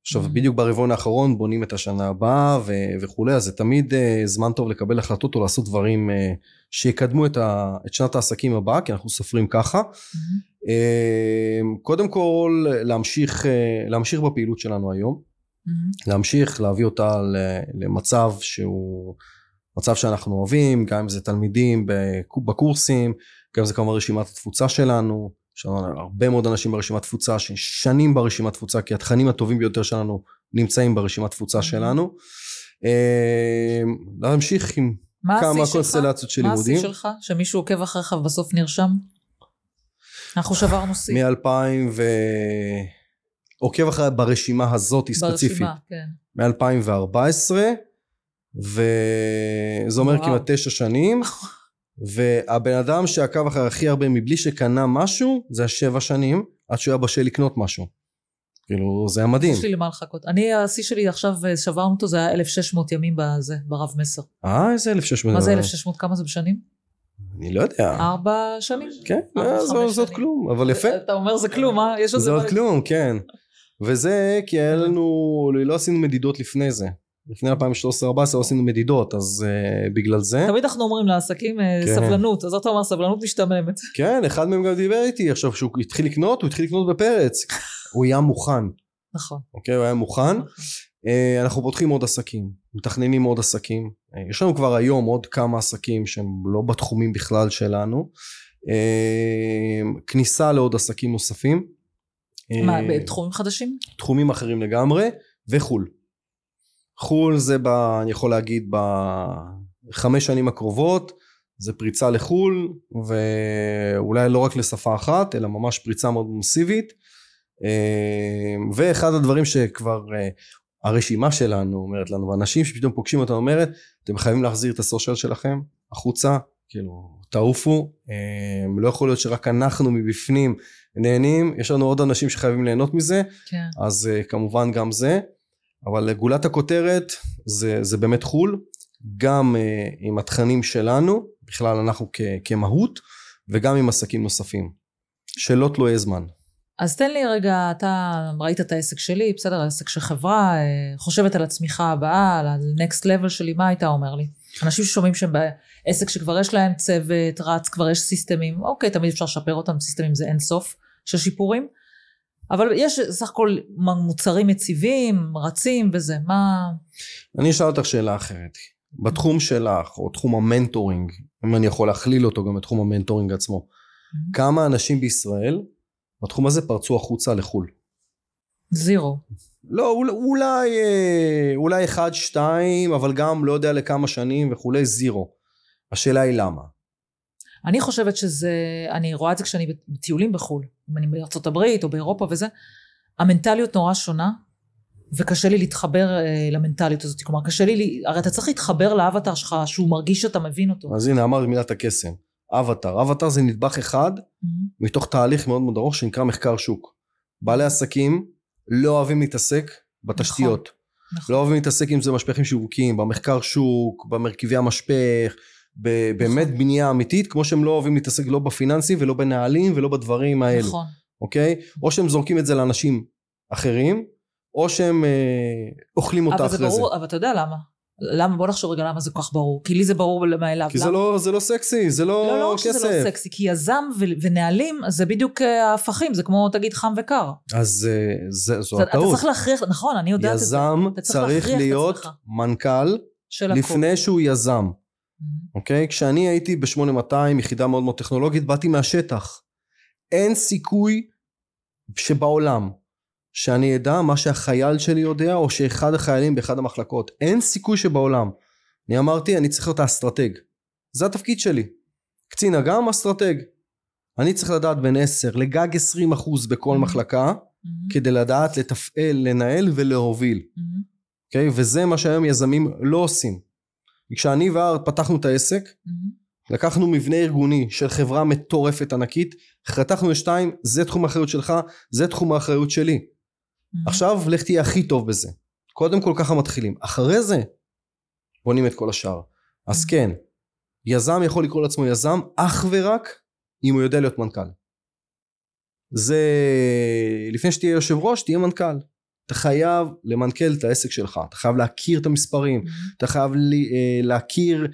[SPEAKER 1] עכשיו
[SPEAKER 2] Mm.
[SPEAKER 1] בדיוק ברבעון האחרון בונים את השנה הבאה ו- וכולי, אז זה תמיד uh, זמן טוב לקבל החלטות או לעשות דברים uh, שיקדמו את, ה- את שנת העסקים הבאה, כי אנחנו סופרים ככה.
[SPEAKER 2] מהמם.
[SPEAKER 1] Uh, קודם כל להמשיך, uh, להמשיך בפעילות שלנו היום.
[SPEAKER 2] מהמם.
[SPEAKER 1] להמשיך להביא אותה למצב שהוא מצב שאנחנו אוהבים גם אם זה תלמידים בק- בקורסים גם אם זה כמובן רשימת התפוצה שלנו יש לנו הרבה מאוד אנשים ברשימת תפוצה ששנים ברשימת תפוצה כי התכנים הטובים ביותר שלנו נמצאים ברשימת תפוצה שלנו אה, להמשיך עם
[SPEAKER 2] מה
[SPEAKER 1] כמה? קונסטלציות של
[SPEAKER 2] מה
[SPEAKER 1] לימודים
[SPEAKER 2] השיא שלך? שמישהו עוקב אחריך ובסוף נרשם? אנחנו שברנו שיא.
[SPEAKER 1] מ-2000 ו... עוקב אחרי ברשימה הזאת ספציפית
[SPEAKER 2] ברשימה, כן.
[SPEAKER 1] מ-2014 וזה אומר. כמעט תשע שנים והבן אדם שעקב אחרי הכי הרבה מבלי שקנה משהו זה השבע שנים עד שהוא היה בשל לקנות משהו כאילו זה היה מדהים
[SPEAKER 2] יש לי למה לחכות. אני, השיא שלי עכשיו, אה, שברנו אותו, זה היה 1,600 ימים בזה, ברב מסר.
[SPEAKER 1] אה איזה 1600
[SPEAKER 2] מה זה 1,600? כמה זה בשנים?
[SPEAKER 1] אני לא יודע
[SPEAKER 2] ארבע שנים?
[SPEAKER 1] כן אה, זה עוד. כלום אבל יפה
[SPEAKER 2] אתה אומר זה כלום, אה? יש עוד
[SPEAKER 1] זה עוד כלום כן וזה כי היה לנו לא עשינו מדידות לפני זה לפני 2013-2014 לא עשינו מדידות אז uh, בגלל זה
[SPEAKER 2] תמיד אנחנו אומרים לעסקים אה,
[SPEAKER 1] כן.
[SPEAKER 2] סבלנות, אז אתה אומר סבלנות משתממת.
[SPEAKER 1] כן אחד מהם גם דיבר איתי עכשיו שהוא התחיל לקנות הוא התחיל לקנות בפרץ הוא היה מוכן
[SPEAKER 2] נכון.
[SPEAKER 1] אוקיי הוא היה מוכן אה, אנחנו פותחים עוד עסקים מתכננים עוד עסקים אה, יש לנו כבר היום עוד כמה עסקים שהם לא בתחומים בכלל שלנו אה, כניסה לעוד עסקים נוספים
[SPEAKER 2] מה, בתחומים חדשים?
[SPEAKER 1] תחומים אחרים לגמרי וחו"ל חו"ל זה ב, אני יכול להגיד בחמש שנים הקרובות זה פריצה לחו"ל ואולי לא רק לשפה אחת אלא ממש פריצה מאוד מסיבית. אה, ואחד הדברים שכבר אה, הרשימה שלנו אומרת לנו ואנשים שפתאום פוגשים אותנו אומרת אתם חייבים להחזיר את הסושיאל שלכם החוצה כאילו תעופו אה, לא יכול להיות שרק אנחנו מבפנים נהנים יש לנו עוד אנשים שחייבים ליהנות מזה.
[SPEAKER 2] כן.
[SPEAKER 1] אז כמובן גם זה אבל גולת הכותרת זה, זה באמת חו"ל גם uh, עם התכנים שלנו בכלל אנחנו כ, כמהות וגם עם עסקים נוספים שלא תלויי זמן
[SPEAKER 2] אז תן לי רגע, אתה ראית את העסק שלי, בסדר, העסק של חברה, אה, חושבת על הצמיחה הבאה, על ה-next level שלי, מה היית אומר לי? אנשים ששומעים שהם בעסק שכבר יש להם צוות, רץ, כבר יש סיסטמים, אוקיי, תמיד אפשר לשפר אותם, סיסטמים זה אין סוף של שיפורים, אבל יש סך הכל מוצרים יציבים, רצים וזה, מה...
[SPEAKER 1] אני אשאל אותך שאלה אחרת. בתחום שלך או תחום המנטורינג אם אני יכול להכליל אותו גם בתחום המנטורינג עצמו כמה אנשים בישראל בתחום הזה פרצו החוצה לחו"ל?
[SPEAKER 2] zero.
[SPEAKER 1] לא אולי, אולי אה, אולי אחד שתיים אבל גם לא יודע לכמה שנים וכולי זירו. השאלה היא למה
[SPEAKER 2] אני חושבת שזה, אני רואה את זה כשאני בטיולים בחו"ל, אם אני בארצות הברית או באירופה וזה, המנטליות נורא שונה, וקשה לי להתחבר אה, למנטליות הזאת, כלומר קשה לי, הרי אתה צריך להתחבר לאבטר שלך, שהוא מרגיש שאתה מבין אותו.
[SPEAKER 1] אז הנה אמרת מילת הקסם אבטר אבטר זה נדבך אחד
[SPEAKER 2] Mhm.
[SPEAKER 1] מתוך תהליך מאוד מאוד ארוך שנקרא מחקר שוק בעלי עסקים לא אוהבים להתעסק בתשתיות
[SPEAKER 2] נכון.
[SPEAKER 1] לא אוהבים להתעסק עם זה במשפכים שיווקיים במחקר שוק במרכיבי המשפך ב- באמת
[SPEAKER 2] נכון.
[SPEAKER 1] בנייה אמיתית כמו שהם לא אוהבים להתעסק לא בפיננסים ולא בנהלים ולא בדברים האלו
[SPEAKER 2] נכון.
[SPEAKER 1] אוקיי? או שהם זורקים את זה לאנשים אחרים, או שהם אה, אוכלים אותה
[SPEAKER 2] זה
[SPEAKER 1] אחרי זה.
[SPEAKER 2] ברור, אבל אתה יודע למה. למה, בוא נחשוב רגע למה זה כל כך ברור. כי לי זה ברור מאליו.
[SPEAKER 1] כי זה
[SPEAKER 2] למה?
[SPEAKER 1] לא, זה לא סקסי, זה לא,
[SPEAKER 2] לא, לא
[SPEAKER 1] כסף.
[SPEAKER 2] שזה לא סקסי, כי יזם ו- ונהלים זה בדיוק אה, ההפכים, זה כמו תגיד חם וקר.
[SPEAKER 1] אז אה, זה, זו
[SPEAKER 2] אתה, אתה
[SPEAKER 1] הטעות.
[SPEAKER 2] צריך להכריח, נכון, אני יודעת את זה.
[SPEAKER 1] יזם
[SPEAKER 2] צריך
[SPEAKER 1] להיות. מנכ"ל
[SPEAKER 2] של הכל.
[SPEAKER 1] לפני שהוא יזם. אוקיי? כשאני הייתי ב-8200, יחידה מאוד מאוד טכנולוגית, באתי מהשטח. אין סיכוי שבעולם שאני אדע מה שהחייל שלי יודע, או שאחד החיילים באחד המחלקות. אין סיכוי שבעולם. אני אמרתי, אני צריך להיות האסטרטג. זה התפקיד שלי. קצין אג"ם, אסטרטג. אני צריך לדעת בין 10 לגג 20 אחוז בכל
[SPEAKER 2] אמהם.
[SPEAKER 1] מחלקה,
[SPEAKER 2] אמהם,
[SPEAKER 1] כדי לדעת לתפעל, לנהל ולהוביל.
[SPEAKER 2] אמהם,
[SPEAKER 1] אוקיי? וזה מה שהיום יזמים לא עושים. כשאני והארט פתחנו את העסק,
[SPEAKER 2] אמהם,
[SPEAKER 1] לקחנו מבנה ארגוני של חברה מטורפת ענקית, חתכנו לשתיים, זה תחום האחריות שלך, זה תחום האחריות שלי.
[SPEAKER 2] אמהם.
[SPEAKER 1] עכשיו לך תהיה הכי טוב בזה. קודם כל ככה מתחילים. אחרי זה בונים את כל השאר. אז כן, יזם יכול לקרוא לעצמו יזם אך ורק אם הוא יודע להיות מנכ"ל. זה לפני שתהיה יושב ראש תהיה מנכ"ל. אתה חייב למנכ"ל את העסק שלך, אתה חייב להכיר את המספרים,
[SPEAKER 2] מהמם.
[SPEAKER 1] אתה חייב לי, אה, להכיר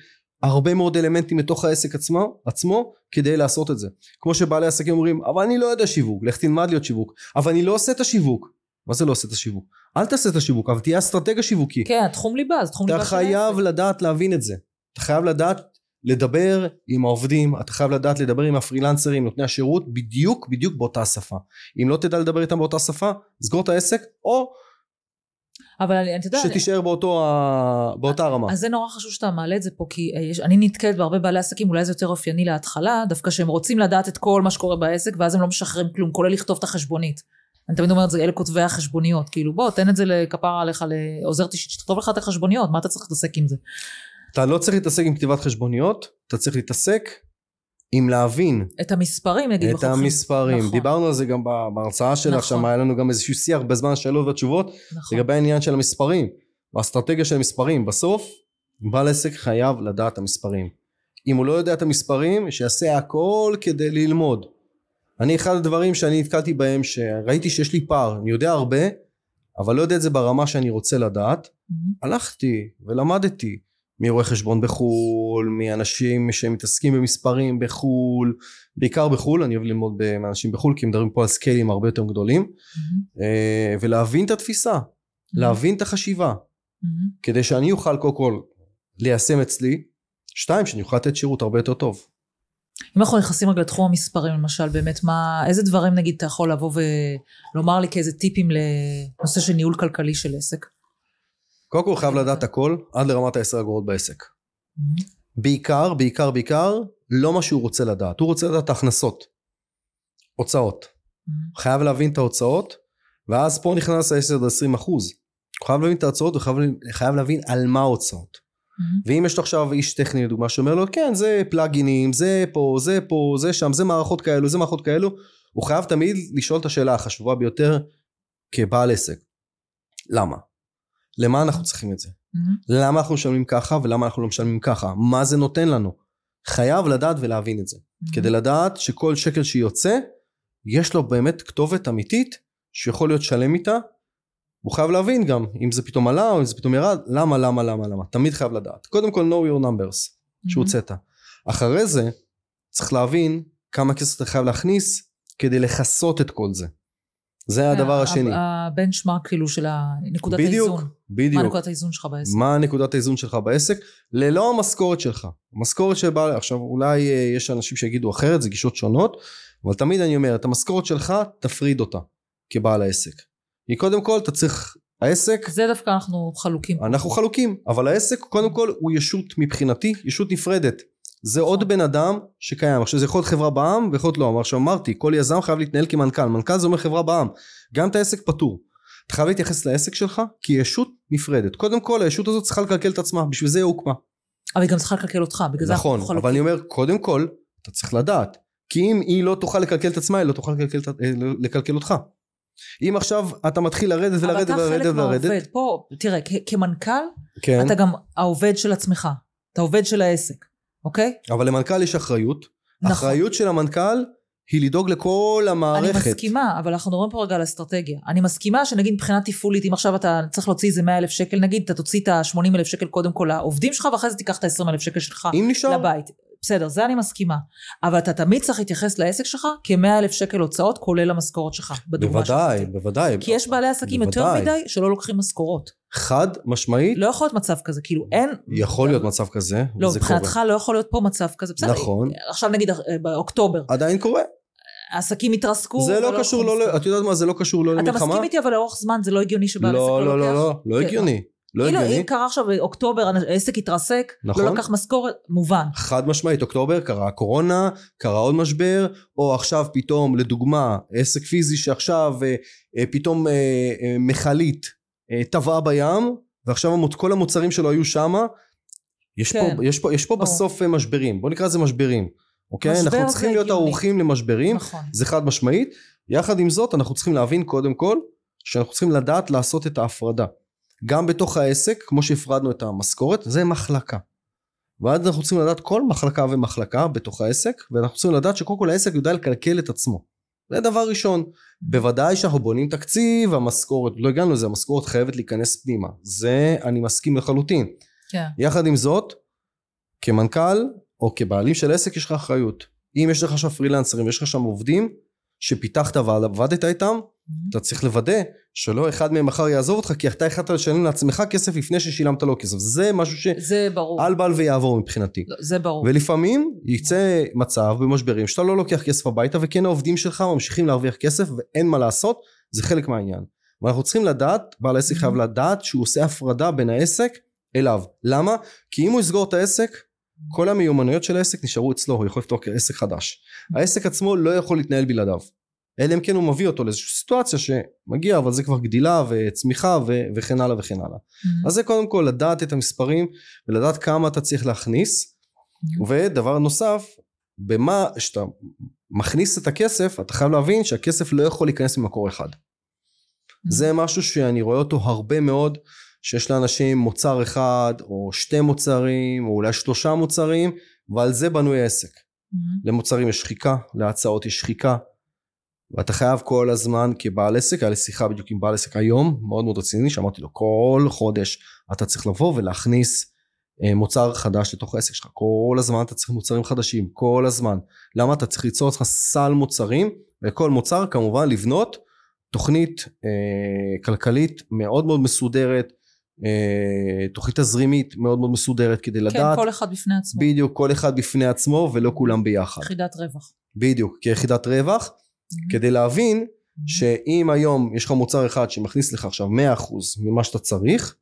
[SPEAKER 1] הרבה מאוד אלמנטים מתוך העסק עצמו, עצמו כדי לעשות את זה. כמו שבעלי עסקים אומרים, אבל אני לא יודע שיווק, לך תלמד להיות שיווק, אבל אני לא עושה את השיווק. מה זה לא עושה את השיווק? אל תעשה את השיווק, אבל תהיה אסטרטג השיווקי.
[SPEAKER 2] כן, תחום ליבה, זה תחום ליבה
[SPEAKER 1] אתה
[SPEAKER 2] של העסק.
[SPEAKER 1] חייב לדעת להבין את זה. אתה חייב לדעת לדבר עם העובדים, אתה חייב לדעת לדבר עם הפרילנסרים, נותני השירות, בדיוק בדיוק באותה שפה. אם לא תדע לדבר איתם באותה שפה, סגור את העסק, או
[SPEAKER 2] אבל אני, אתה יודע,
[SPEAKER 1] שתישאר באותו, ה- באותה רמה.
[SPEAKER 2] אז זה נורא חשוב שאתה מעלה את זה פה, כי אה, יש, אני נתקלת בהרבה בעלי עסקים, אולי זה יותר אופייני להתחלה, דווקא שהם רוצים לדעת את כל מה שקורה בעסק, ואז הם לא משחררים כלום, כולל לכתוב את החשבונית. אני תמיד אומרת, זה אלה כותבי החשבוניות, כאילו בוא, תן את זה לכפרה עליך, לעוזרת אישית, שתכתוב לך את החשבוניות, מה אתה צריך להתעסק עם זה?
[SPEAKER 1] אתה לא צריך להתעסק עם כתיבת חשבוניות, אתה צריך להתעסק עם להבין
[SPEAKER 2] את המספרים, נגיד,
[SPEAKER 1] את. המספרים.
[SPEAKER 2] נכון,
[SPEAKER 1] דיברנו על זה גם בהרצאה שלך,
[SPEAKER 2] נכון.
[SPEAKER 1] שם היה לנו גם איזשהו שיח בזמן השאלות והתשובות,
[SPEAKER 2] נכון.
[SPEAKER 1] לגבי העניין של המספרים, והאסטרטגיה של המספרים. בסוף, בעל עסק חייב לדעת את המספרים. אם הוא לא יודע את המספרים, שיעשה הכל כדי ללמוד. אני, אחד הדברים שאני נתקלתי בהם, שראיתי שיש לי פער, אני יודע הרבה, אבל לא יודע את זה ברמה שאני רוצה לדעת,
[SPEAKER 2] מהמם.
[SPEAKER 1] הלכתי ולמדתי מרואי חשבון בחו"ל, מאנשים שמתעסקים במספרים בחו"ל, בעיקר בחו"ל, אני אוהב ללמוד מאנשים בחו"ל כי הם מדברים פה על סקיילים הרבה יותר גדולים. אה, ולהבין את התפיסה, להבין את החשיבה,
[SPEAKER 2] מהמם.
[SPEAKER 1] כדי שאני אוכל קודם כל ליישם אצלי, שתיים, שאני אוכל לתת שירות הרבה יותר טוב.
[SPEAKER 2] אם אנחנו נכנסים רגע לתחום המספרים, למשל, באמת, מה, איזה דברים נגיד אתה יכול לבוא ולומר לי כאיזה טיפים לנושא של ניהול כלכלי של עסק?
[SPEAKER 1] קודם כל חייב לדעת הכל עד לרמת העשר אגורות בעסק. בעיקר, בעיקר, בעיקר, לא מה שהוא רוצה לדעת, הוא רוצה לדעת את ההכנסות, הוצאות. חייב להבין את ההוצאות, ואז פה נכנס ה-10 עד 20 אחוז. הוא חייב להבין את ההוצאות, הוא חייב, להבין על מה ההוצאות. ואם יש לו עכשיו איש טכני לדוגמה שאומר לו כן זה פלאגינים, זה פה, זה פה, זה שם, זה מערכות כאלו, זה מערכות כאלו, הוא חייב תמיד לשאול את השאלה החשובה ביותר כבעל עסק. למה? למה אנחנו צריכים את זה?
[SPEAKER 2] מהמם.
[SPEAKER 1] למה אנחנו משלמים ככה ולמה אנחנו לא משלמים ככה? מה זה נותן לנו? חייב לדעת ולהבין את זה. כדי לדעת שכל שקל שיוצא, יש לו באמת כתובת אמיתית שיכול להיות שלם איתה. הוא חייב להבין גם אם זה פתאום עלה או אם זה פתאום ירד, למה, למה, למה, למה. תמיד חייב לדעת. קודם כל know your numbers שהוצאת. אחרי זה צריך להבין כמה כסף אתה חייב להכניס כדי לכסות את כל זה. זה הדבר השני.
[SPEAKER 2] הבנצ'מארק כאילו של ה- נקודת
[SPEAKER 1] בדיוק,
[SPEAKER 2] האיזון. מה
[SPEAKER 1] בדיוק.
[SPEAKER 2] נקודת האיזון שלך בעסק?
[SPEAKER 1] מה נקודת האיזון שלך בעסק ללא המשכורת שלך. המשכורת בעל, עכשיו אולי אה, יש אנשים שיגידו אחרת, זה גישות שונות, אבל תמיד אני אומר, את המשכורת שלך תפריד אותה כבעל העסק. כי קודם כל אתה צריך, העסק,
[SPEAKER 2] זה דווקא אנחנו חלוקים.
[SPEAKER 1] אנחנו חלוקים, אבל העסק קודם כל הוא ישות מבחינתי, ישות נפרדת. זה עוד בן אדם שקיים. עכשיו זה יכול להיות חברה בעם ויכול להיות לא. עכשיו אמרתי, כל יזם חייב להתנהל כמנכ"ל. מנכ"ל זה אומר חברה בעם. גם את העסק פטור. אתה חייב להתייחס לעסק שלך כישות נפרדת. קודם כל הישות הזאת צריכה לקלקל את עצמה, בשביל זה היא הוקמה.
[SPEAKER 2] אבל היא גם צריכה לקלקל אותך, בגלל זה
[SPEAKER 1] נכון. אבל אני אומר, קודם כל, אתה צריך לדעת. כי אם היא לא תוכל לקלקל את עצמה, היא לא תוכל לקלקל, אה, לקלקל אותך. אם עכשיו אתה מתחיל לרדת ולרדת
[SPEAKER 2] אבל אתה
[SPEAKER 1] ולרדת
[SPEAKER 2] חלק
[SPEAKER 1] ולרדת,
[SPEAKER 2] מהעובד. פה, תראה, כמנכ"ל,
[SPEAKER 1] כן,
[SPEAKER 2] אתה גם העובד של עצמך. אתה עובד של העסק, אוקיי?
[SPEAKER 1] אבל למנכ"ל יש אחריות.
[SPEAKER 2] נכון.
[SPEAKER 1] האחריות של המנכ"ל היא לדאוג לכל המערכת.
[SPEAKER 2] אני מסכימה, אבל אנחנו מדברים פה רגע על אסטרטגיה. אני מסכימה שנגיד מבחינה תפעולית, אם עכשיו אתה צריך להוציא איזה 100 אלף שקל, נגיד, אתה תוציא את ה-80 אלף שקל קודם כל לעובדים שלך, ואחרי זה תיקח את ה-20 אלף שקל שלך
[SPEAKER 1] אם נשאר,
[SPEAKER 2] לבית. בסדר, זה אני מסכימה. אבל אתה תמיד צריך להתייחס לעסק שלך כ-100 אלף שקל הוצאות, כולל המשכורת שלך, בדוגמה
[SPEAKER 1] בוודאי,
[SPEAKER 2] שנתתי.
[SPEAKER 1] בוודאי.
[SPEAKER 2] כי יש בעלי עסקים יותר
[SPEAKER 1] בוודאי.
[SPEAKER 2] מדי שלא לוקחים משכורות.
[SPEAKER 1] חד משמעית,
[SPEAKER 2] לא יכול להיות מצב כזה, כאילו אין...
[SPEAKER 1] יכול להיות מצב כזה,
[SPEAKER 2] לא. מבחינתך לא יכול להיות פה מצב כזה. בסדר,
[SPEAKER 1] נכון.
[SPEAKER 2] עכשיו נגיד אה, באוקטובר,
[SPEAKER 1] עדיין קורה.
[SPEAKER 2] העסקים התרסקו.
[SPEAKER 1] זה לא
[SPEAKER 2] ולא
[SPEAKER 1] קשור, לא. את יודעת מה, זה לא קשור לא
[SPEAKER 2] אתה
[SPEAKER 1] למלחמה.
[SPEAKER 2] מסכים איתי אבל לאורך זמן זה לא הגיוני שבעל עסק
[SPEAKER 1] לא,
[SPEAKER 2] לא
[SPEAKER 1] לא,
[SPEAKER 2] לוקח?
[SPEAKER 1] לא, לא, לא
[SPEAKER 2] כן.
[SPEAKER 1] הגיוני. לא
[SPEAKER 2] כאילו
[SPEAKER 1] הגיוני.
[SPEAKER 2] אם קרה עכשיו באוקטובר העסק התרסק,
[SPEAKER 1] נכון.
[SPEAKER 2] לא לקח משכורת, מובן.
[SPEAKER 1] חד משמעית, אוקטובר קרה הקורונה, קרה עוד משבר, או עכשיו פתאום, לדוגמה, עסק פיזי שעכשיו אה, אה, פתאום אה, אה, מכלית אה, טבעה בים, ועכשיו כל המוצרים שלו היו שמה, יש,
[SPEAKER 2] כן.
[SPEAKER 1] פה, יש פה, יש פה
[SPEAKER 2] ברור.
[SPEAKER 1] בסוף אה, משברים, בוא נקרא לזה משברים, אוקיי?
[SPEAKER 2] משבר
[SPEAKER 1] אנחנו צריכים להיות
[SPEAKER 2] הגיוני.
[SPEAKER 1] ערוכים למשברים,
[SPEAKER 2] נכון.
[SPEAKER 1] זה חד משמעית, יחד עם זאת אנחנו צריכים להבין קודם כל, שאנחנו צריכים לדעת לעשות את ההפרדה. גם בתוך העסק, כמו שהפרדנו את המשכורת, זה מחלקה. ואז אנחנו צריכים לדעת כל מחלקה ומחלקה בתוך העסק, ואנחנו צריכים לדעת שקודם כל העסק יודע לקלקל את עצמו. זה דבר ראשון. בוודאי שאנחנו בונים תקציב, המשכורת, לא הגענו לזה, המשכורת חייבת להיכנס פנימה. זה אני מסכים לחלוטין.
[SPEAKER 2] כן.
[SPEAKER 1] יחד עם זאת, כמנכ"ל או כבעלים של עסק יש לך אחריות. אם יש לך עכשיו פרילנסרים, יש לך שם עובדים שפיתחת ועבדת איתם, אתה צריך לוודא שלא אחד מהם מחר יעזוב אותך כי אתה החלטת לשלם לעצמך כסף לפני ששילמת לו כסף. זה משהו
[SPEAKER 2] זה ברור.
[SPEAKER 1] שעל בל ויעבור מבחינתי.
[SPEAKER 2] לא, זה ברור.
[SPEAKER 1] ולפעמים יצא מצב במשברים שאתה לא לוקח כסף הביתה וכן העובדים שלך ממשיכים להרוויח כסף ואין מה לעשות, זה חלק מהעניין. ואנחנו צריכים לדעת, בעל העסק חייב לדעת שהוא עושה הפרדה בין העסק אליו. למה? כי אם הוא יסגור את העסק, כל המיומנויות של העסק נשארו אצלו, הוא יכול לפתוח עסק חדש. העסק עצמו לא יכול להתנהל בלעדיו. אלא אם כן הוא מביא אותו לאיזושהי סיטואציה שמגיע, אבל זה כבר גדילה וצמיחה ו- וכן הלאה וכן הלאה.
[SPEAKER 2] Mhm.
[SPEAKER 1] אז זה קודם כל לדעת את המספרים ולדעת כמה אתה צריך להכניס.
[SPEAKER 2] Mhm.
[SPEAKER 1] ודבר נוסף, במה שאתה מכניס את הכסף, אתה חייב להבין שהכסף לא יכול להיכנס ממקור אחד. זה משהו שאני רואה אותו הרבה מאוד, שיש לאנשים מוצר אחד או שתי מוצרים או אולי שלושה מוצרים, ועל זה בנוי העסק.
[SPEAKER 2] Mhm.
[SPEAKER 1] למוצרים יש שחיקה, להצעות יש שחיקה, ואתה חייב כל הזמן כבעל עסק, היה לי שיחה בדיוק עם בעל עסק היום, מאוד מאוד רציני, שאמרתי לו כל חודש אתה צריך לבוא ולהכניס אה, מוצר חדש לתוך העסק שלך, כל הזמן אתה צריך מוצרים חדשים, כל הזמן. למה? אתה צריך ליצור לך סל מוצרים, וכל מוצר כמובן לבנות תוכנית אה, כלכלית מאוד מאוד מסודרת, אה, תוכנית תזרימית מאוד מאוד מסודרת כדי
[SPEAKER 2] כן,
[SPEAKER 1] לדעת
[SPEAKER 2] כל אחד בפני עצמו.
[SPEAKER 1] בדיוק כל אחד בפני עצמו ולא כולם ביחד.
[SPEAKER 2] יחידת רווח.
[SPEAKER 1] בדיוק, כיחידת רווח,
[SPEAKER 2] Mhm.
[SPEAKER 1] כדי להבין
[SPEAKER 2] Mhm.
[SPEAKER 1] שאם היום יש לך מוצר אחד שמכניס לך עכשיו 100% ממה שאתה צריך,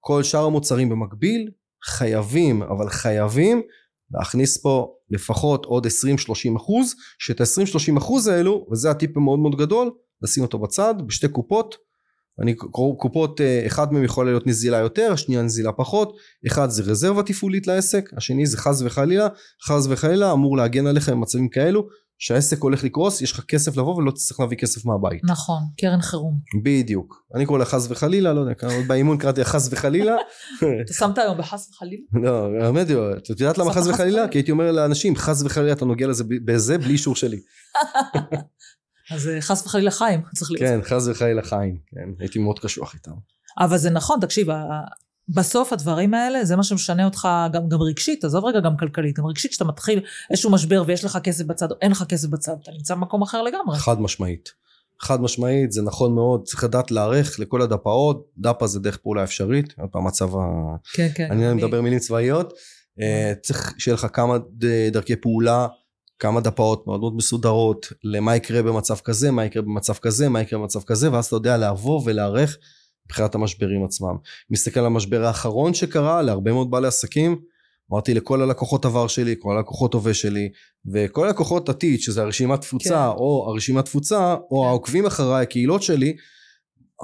[SPEAKER 1] כל שאר המוצרים במקביל חייבים, אבל חייבים להכניס פה לפחות עוד 20-30 אחוז, שאת ה-20-30 אחוז האלו, וזה הטיפ המאוד מאוד גדול, לשים אותו בצד בשתי קופות, אני קופות, אה, אחד מהם יכול להיות נזילה יותר, השנייה נזילה פחות, אחד זה רזרבה תפעולית לעסק, השני זה חס וחלילה, חס וחלילה אמור להגן עליך במצבים כאלו, שהעסק הולך לקרוס, יש לך כסף לבוא ולא תצטרך להביא כסף מהבית.
[SPEAKER 2] נכון, קרן חירום.
[SPEAKER 1] בדיוק. אני קורא לה חס וחלילה, לא יודע, באימון קראתי לה חס וחלילה.
[SPEAKER 2] אתה שמת היום בחס וחלילה?
[SPEAKER 1] לא, האמת היא, את יודעת למה חס וחלילה? כי הייתי אומר לאנשים, חס וחלילה אתה נוגע לזה בזה בלי אישור שלי.
[SPEAKER 2] אז אה, חס וחלילה חיים, צריך להיות.
[SPEAKER 1] כן, חס וחלילה חיים. כן, הייתי מאוד קשוח איתם.
[SPEAKER 2] אבל זה נכון, תקשיב, בסוף הדברים האלה, זה מה שמשנה אותך גם, גם רגשית, עזוב רגע גם כלכלית, גם רגשית, כשאתה מתחיל איזשהו משבר ויש לך כסף בצד או אין לך כסף בצד, אתה נמצא במקום אחר לגמרי.
[SPEAKER 1] חד משמעית. חד משמעית, זה נכון מאוד, צריך לדעת להיערך לכל הדפאות, דפה זה דרך פעולה אפשרית, עוד פעם מצב ה...
[SPEAKER 2] כן, כן.
[SPEAKER 1] אני מדבר מילים צבאיות, אה, צריך שיהיה לך כמה דרכי פעולה, כמה דפאות מאוד מאוד מסודרות, למה יקרה במצב כזה, מה יקרה במצב כזה, מה יקרה במצב כזה, ואז אתה יודע לבוא ולהיערך מבחינת המשברים עצמם. מסתכל על המשבר האחרון שקרה להרבה מאוד בעלי עסקים, אמרתי לכל הלקוחות עבר שלי, כל הלקוחות הווה שלי, וכל הלקוחות עתיד, שזה הרשימת תפוצה,
[SPEAKER 2] כן.
[SPEAKER 1] או הרשימת תפוצה, או
[SPEAKER 2] כן.
[SPEAKER 1] העוקבים אחריי, הקהילות שלי,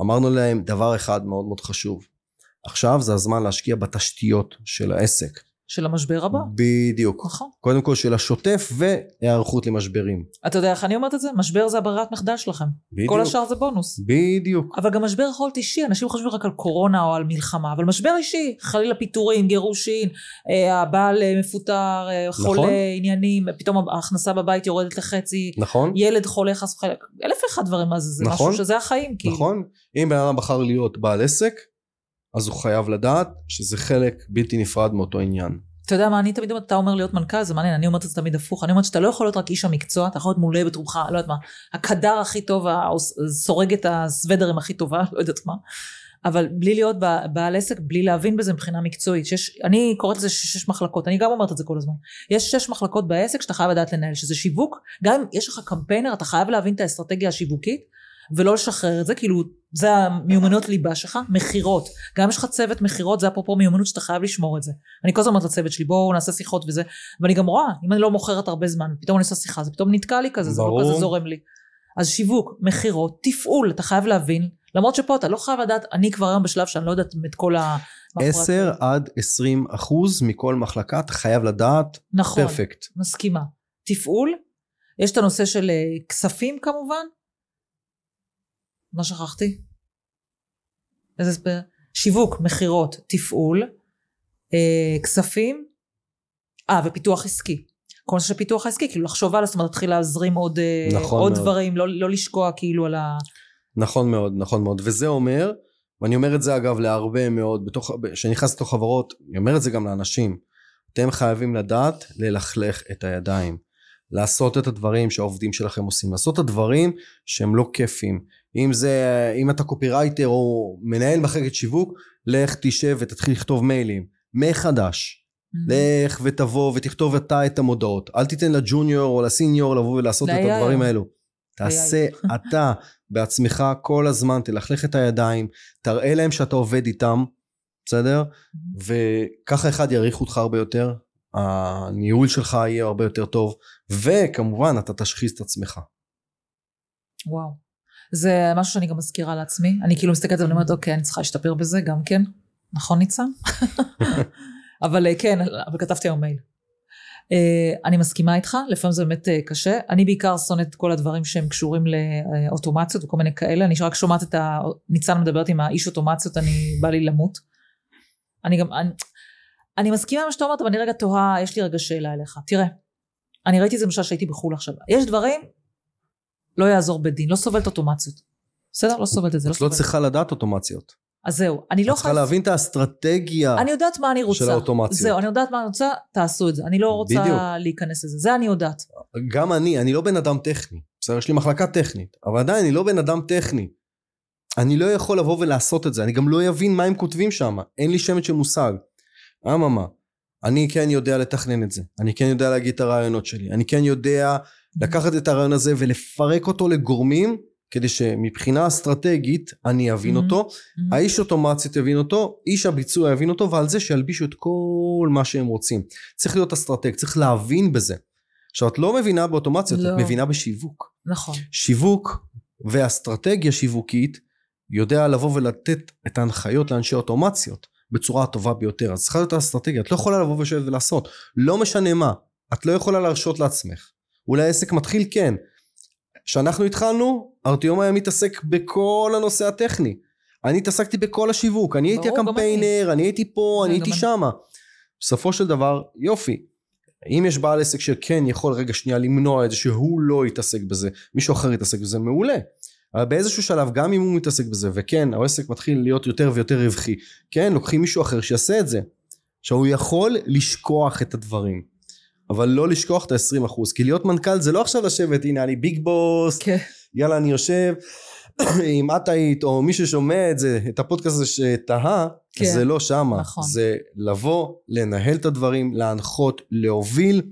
[SPEAKER 1] אמרנו להם דבר אחד מאוד מאוד חשוב. עכשיו זה הזמן להשקיע בתשתיות של העסק.
[SPEAKER 2] של המשבר הבא.
[SPEAKER 1] בדיוק.
[SPEAKER 2] נכון.
[SPEAKER 1] קודם כל של השוטף והיערכות למשברים.
[SPEAKER 2] אתה יודע איך אני אומרת את זה? משבר זה הברירת מחדל שלכם.
[SPEAKER 1] בדיוק.
[SPEAKER 2] כל השאר זה בונוס.
[SPEAKER 1] בדיוק.
[SPEAKER 2] אבל גם משבר יכול להיות אישי, אנשים חושבים רק על קורונה או על מלחמה, אבל משבר אישי, חלילה פיטורים, גירושין, אה, הבעל אה, מפוטר, אה, חולה,
[SPEAKER 1] נכון.
[SPEAKER 2] עניינים, פתאום ההכנסה בבית יורדת לחצי,
[SPEAKER 1] נכון?
[SPEAKER 2] ילד חולה חס וחלילה, אלף ואחד דברים, אז זה
[SPEAKER 1] נכון.
[SPEAKER 2] משהו שזה החיים, כאילו.
[SPEAKER 1] נכון? אם בן אדם בחר להיות בעל עסק, אז הוא חייב לדעת שזה חלק בלתי נפרד מאותו עניין.
[SPEAKER 2] אתה יודע מה אני תמיד אומרת, אתה אומר להיות מנכ"ל, זה מעניין, אני אומרת את זה תמיד הפוך, אני אומרת שאתה לא יכול להיות רק איש המקצוע, אתה יכול להיות מעולה בתחומך, לא יודעת מה, הקדר הכי טוב, סורג את הסוודרים הכי טובה, לא יודעת מה, אבל בלי להיות בעל עסק, בלי להבין בזה מבחינה מקצועית, שיש, אני קוראת לזה שש מחלקות, אני גם אומרת את זה כל הזמן, יש שש מחלקות בעסק שאתה חייב לדעת לנהל, שזה שיווק, גם אם יש לך קמפיינר, אתה חייב להבין את האסטרטגיה השיווקית, ולא לשחרר את זה, כאילו זה המיומנות ליבה שלך, מכירות. גם יש לך צוות מכירות, זה אפרופו מיומנות שאתה חייב לשמור את זה. אני כל הזמן אומרת לצוות שלי, בואו נעשה שיחות וזה, ואני גם רואה, אם אני לא מוכרת הרבה זמן, פתאום אני עושה שיחה, זה פתאום נתקע לי כזה,
[SPEAKER 1] ברור.
[SPEAKER 2] זה לא כזה זורם לי. אז שיווק, מכירות, תפעול, אתה חייב להבין, למרות שפה אתה לא חייב לדעת, אני כבר היום בשלב שאני לא יודעת את כל ה...
[SPEAKER 1] 10 עד 20 אחוז מכל מחלקה אתה חייב לדעת
[SPEAKER 2] נכון,
[SPEAKER 1] פרפקט.
[SPEAKER 2] מסכימה. תפעול, יש את הנושא של אה, כספים כמובן. מה שכחתי? איזה הסבר? שיווק, מכירות, תפעול, אה, כספים, אה, ופיתוח עסקי. כל נושא של פיתוח עסקי, כאילו לחשוב על, זאת אומרת, להתחיל להזרים עוד, אה,
[SPEAKER 1] נכון
[SPEAKER 2] עוד
[SPEAKER 1] מאוד.
[SPEAKER 2] דברים, לא, לא לשקוע כאילו על ה...
[SPEAKER 1] נכון מאוד, נכון מאוד. וזה אומר, ואני אומר את זה אגב להרבה מאוד, בתוך, כשאני נכנס לתוך חברות, אני אומר את זה גם לאנשים, אתם חייבים לדעת ללכלך את הידיים. לעשות את הדברים שהעובדים שלכם עושים, לעשות את הדברים שהם לא כיפים. אם זה, אם אתה קופירייטר או מנהל מחלקת שיווק, לך תשב ותתחיל לכתוב מיילים. מחדש. לך ותבוא ותכתוב אתה את המודעות. אל תיתן לג'וניור או לסיניור לבוא ולעשות את. הדברים האלו. תעשה אתה בעצמך כל הזמן, תלכלך את הידיים, תראה להם שאתה עובד איתם, בסדר? וככה אחד יעריך אותך הרבה יותר, הניהול שלך יהיה הרבה יותר טוב, וכמובן אתה תשחיז את עצמך.
[SPEAKER 2] וואו. זה משהו שאני גם מזכירה לעצמי. אני כאילו מסתכלת ואני אומרת, אוקיי, אני צריכה להשתפר בזה גם כן. נכון, ניצן? אבל אה, כן, אבל כתבתי היום מייל. אה, אני מסכימה איתך, לפעמים זה באמת אה, קשה. אני בעיקר שונאת כל הדברים שהם קשורים לאוטומציות וכל מיני כאלה. אני רק שומעת את ה... ניצן מדברת עם האיש אוטומציות, אני בא לי למות. אני גם... אני, אני מסכימה עם מה שאתה אומרת, אבל אני רגע תוהה, יש לי רגע שאלה אליך. תראה, אני ראיתי את זה למשל שהייתי בחו"ל עכשיו. יש דברים, לא יעזור בדין, לא סובלת אוטומציות. בסדר? לא סובלת את זה, לא
[SPEAKER 1] את לא
[SPEAKER 2] סובלת.
[SPEAKER 1] צריכה לדעת אוטומציות.
[SPEAKER 2] אז זהו, אני לא
[SPEAKER 1] את צריכה להבין את האסטרטגיה.
[SPEAKER 2] אני יודעת מה אני רוצה.
[SPEAKER 1] של האוטומציות.
[SPEAKER 2] זהו, אני יודעת מה אני רוצה, תעשו את זה. אני לא רוצה
[SPEAKER 1] בדיוק.
[SPEAKER 2] להיכנס לזה. זה אני יודעת.
[SPEAKER 1] גם אני, אני לא בן אדם טכני. בסדר, יש לי מחלקה טכנית, אבל עדיין אני לא בן אדם טכני. אני לא יכול לבוא ולעשות את זה, אני גם לא אבין מה הם כותבים שם, אין לי שמץ של מושג. אממה, אני כן יודע לתכנן את זה, אני כן יודע להגיד את הרעיונות שלי, אני כן יודע לקחת את הרעיון הזה ולפרק אותו לגורמים, כדי שמבחינה אסטרטגית אני אבין
[SPEAKER 2] Mhm.
[SPEAKER 1] אותו,
[SPEAKER 2] Mhm.
[SPEAKER 1] האיש אוטומציות יבין אותו, איש הביצוע יבין אותו, ועל זה שילבישו את כל מה שהם רוצים. צריך להיות אסטרטג, צריך להבין בזה. עכשיו, את לא מבינה באוטומציות,
[SPEAKER 2] לא.
[SPEAKER 1] את מבינה בשיווק.
[SPEAKER 2] נכון.
[SPEAKER 1] שיווק ואסטרטגיה שיווקית יודע לבוא ולתת את ההנחיות לאנשי אוטומציות בצורה הטובה ביותר. אז צריכה להיות האסטרטגיה, את לא יכולה לבוא ולשבת ולעשות. לא משנה מה, את לא יכולה להרשות לעצמך. אולי העסק מתחיל כן. כשאנחנו התחלנו, ארטיום היה מתעסק בכל הנושא הטכני. אני התעסקתי בכל השיווק, אני הייתי הקמפיינר, אני הייתי פה,
[SPEAKER 2] זה,
[SPEAKER 1] אני הייתי. שמה. בסופו של דבר, יופי. אם יש בעל עסק שכן יכול רגע שנייה למנוע את זה שהוא לא יתעסק בזה, מישהו אחר יתעסק בזה, מעולה. אבל באיזשהו שלב, גם אם הוא מתעסק בזה, וכן, העסק מתחיל להיות יותר ויותר רווחי, כן, לוקחים מישהו אחר שיעשה את זה. עכשיו, הוא יכול לשכוח את הדברים, אבל לא לשכוח את ה-20%, כי להיות מנכ"ל זה לא עכשיו לשבת, הנה, אני ביג בוס,
[SPEAKER 2] כן.
[SPEAKER 1] יאללה, אני יושב, אם את היית, או מי ששומע את זה, את הפודקאסט הזה שתהה,
[SPEAKER 2] כן,
[SPEAKER 1] זה לא שמה.
[SPEAKER 2] נכון.
[SPEAKER 1] זה לבוא, לנהל את הדברים, להנחות, להוביל,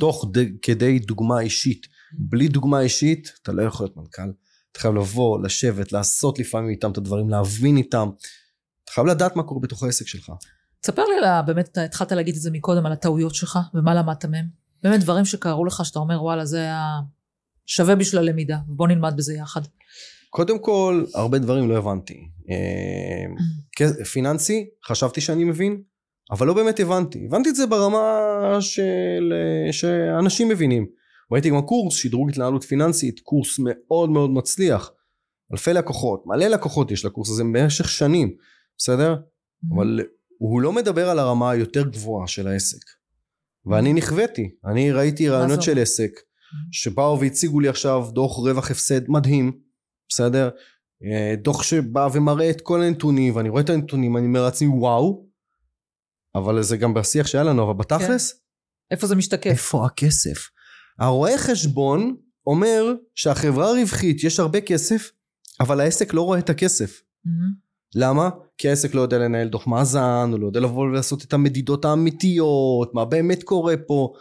[SPEAKER 1] תוך ד- כדי דוגמה אישית. בלי דוגמה אישית, אתה לא יכול להיות מנכ"ל. אתה חייב לבוא, לשבת, לעשות לפעמים איתם את הדברים, להבין איתם. אתה חייב לדעת מה קורה בתוך העסק שלך.
[SPEAKER 2] תספר לי על ה... באמת, התחלת להגיד את זה מקודם, על הטעויות שלך, ומה למדת מהם. באמת דברים שקרו לך, שאתה אומר, וואלה, זה היה שווה בשביל הלמידה, בוא נלמד בזה יחד.
[SPEAKER 1] קודם כל, הרבה דברים לא הבנתי. אה, כ- פיננסי, חשבתי שאני מבין, אבל לא באמת הבנתי. הבנתי את זה ברמה של, אה, שאנשים מבינים. ראיתי גם קורס, שדרוג התנהלות פיננסית, קורס מאוד מאוד מצליח. אלפי לקוחות, מלא לקוחות יש לקורס הזה במשך שנים, בסדר? אבל הוא לא מדבר על הרמה היותר גבוהה של העסק. ואני נכוויתי, אני ראיתי רעיונות של? עסק, שבאו והציגו לי עכשיו דוח רווח הפסד מדהים, בסדר? אה, דוח שבא ומראה את כל הנתונים, ואני רואה את הנתונים, אני אומר לעצמי וואו, אבל זה גם בשיח שהיה לנו, אבל בתכלס,
[SPEAKER 2] איפה זה משתקף?
[SPEAKER 1] איפה הכסף? הרואה חשבון אומר שהחברה רווחית, יש הרבה כסף, אבל העסק לא רואה את הכסף.
[SPEAKER 2] מהמם.
[SPEAKER 1] למה? כי העסק לא יודע לנהל דוח מאזן, הוא לא יודע לבוא ולעשות את המדידות האמיתיות, מה באמת קורה פה.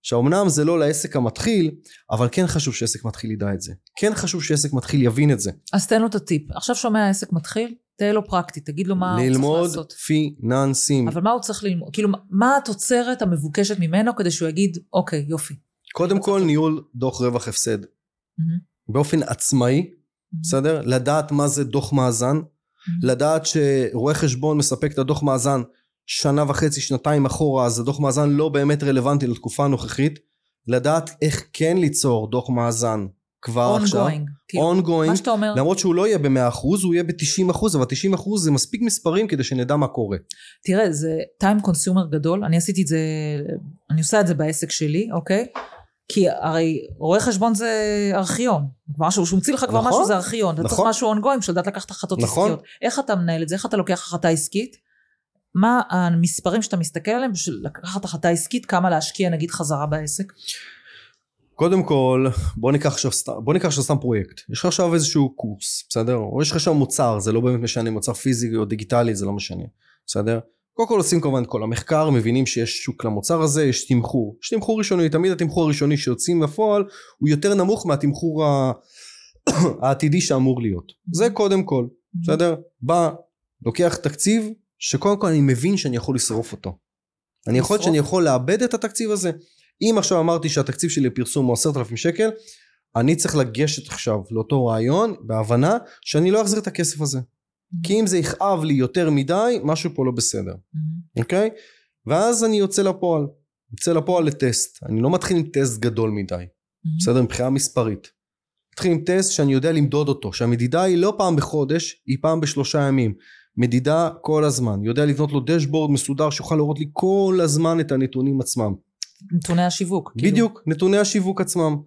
[SPEAKER 1] עכשיו אמנם זה לא לעסק המתחיל, אבל כן חשוב שעסק מתחיל ידע את זה. כן חשוב שעסק מתחיל יבין את זה.
[SPEAKER 2] אז תן לו את הטיפ. עכשיו שומע עסק מתחיל, תהיה לו פרקטי, תגיד לו מה הוא צריך
[SPEAKER 1] ללמוד
[SPEAKER 2] לעשות.
[SPEAKER 1] פיננסים.
[SPEAKER 2] אבל מה הוא צריך ללמוד? כאילו, מה התוצרת המבוקשת ממנו כדי שהוא יגיד, אוקיי, יופי.
[SPEAKER 1] קודם כל ניהול דוח רווח הפסד.
[SPEAKER 2] מהמם,
[SPEAKER 1] באופן עצמאי,
[SPEAKER 2] מהמם,
[SPEAKER 1] בסדר? לדעת מה זה דוח מאזן. לדעת שרואה חשבון מספק את הדוח מאזן שנה וחצי, שנתיים אחורה, אז הדוח מאזן לא באמת רלוונטי לתקופה הנוכחית. לדעת איך כן ליצור דוח מאזן כבר עכשיו.
[SPEAKER 2] ongoing. כאילו, מה
[SPEAKER 1] ongoing.
[SPEAKER 2] שאתה אומר,
[SPEAKER 1] למרות שהוא לא יהיה ב-100%, הוא יהיה ב-90%, אבל 90% זה מספיק מספרים כדי שנדע מה קורה.
[SPEAKER 2] תראה, זה time consumer גדול, אני עשיתי את זה, אני עושה את זה בעסק שלי, אוקיי? כי הרי רואה חשבון זה ארכיון, משהו שהוא מוציא לך כבר
[SPEAKER 1] נכון,
[SPEAKER 2] משהו זה ארכיון, אתה צריך
[SPEAKER 1] נכון.
[SPEAKER 2] משהו ongoing של לדעת לקחת החלטות
[SPEAKER 1] נכון.
[SPEAKER 2] עסקיות. איך אתה מנהל את זה? איך אתה לוקח החלטה עסקית? מה המספרים שאתה מסתכל עליהם בשביל לקחת החלטה עסקית, כמה להשקיע נגיד חזרה בעסק?
[SPEAKER 1] קודם כל, בוא ניקח עכשיו סתם, בוא ניקח עכשיו סתם פרויקט. יש לך עכשיו איזשהו קורס, בסדר? או יש לך עכשיו מוצר, זה לא באמת משנה, מוצר פיזי או דיגיטלי, זה לא משנה, בסדר? קודם כל עושים כמובן את כל המחקר, מבינים שיש שוק למוצר הזה, יש תמחור. יש תמחור ראשוני, תמיד התמחור הראשוני שיוצאים בפועל הוא יותר נמוך מהתמחור ה- העתידי שאמור להיות. זה קודם כל, בסדר? בא, לוקח תקציב שקודם כל אני מבין שאני יכול לשרוף אותו. אני יכול? שאני יכול לאבד את התקציב הזה. אם עכשיו אמרתי שהתקציב שלי לפרסום הוא עשרת אלפים שקל, אני צריך לגשת עכשיו לאותו רעיון בהבנה שאני לא אחזיר את הכסף הזה. כי אם זה יכאב לי יותר מדי, משהו פה לא בסדר,
[SPEAKER 2] מהמם.
[SPEAKER 1] אוקיי? ואז אני יוצא לפועל. יוצא לפועל לטסט. אני לא מתחיל עם טסט גדול מדי,
[SPEAKER 2] מהמם.
[SPEAKER 1] בסדר? מבחינה מספרית. מתחיל עם טסט שאני יודע למדוד אותו, שהמדידה היא לא פעם בחודש, היא פעם בשלושה ימים. מדידה כל הזמן. יודע לבנות לו דשבורד מסודר שיוכל להראות לי כל הזמן את הנתונים עצמם.
[SPEAKER 2] נתוני השיווק. כאילו.
[SPEAKER 1] בדיוק, נתוני השיווק עצמם.
[SPEAKER 2] מהמם.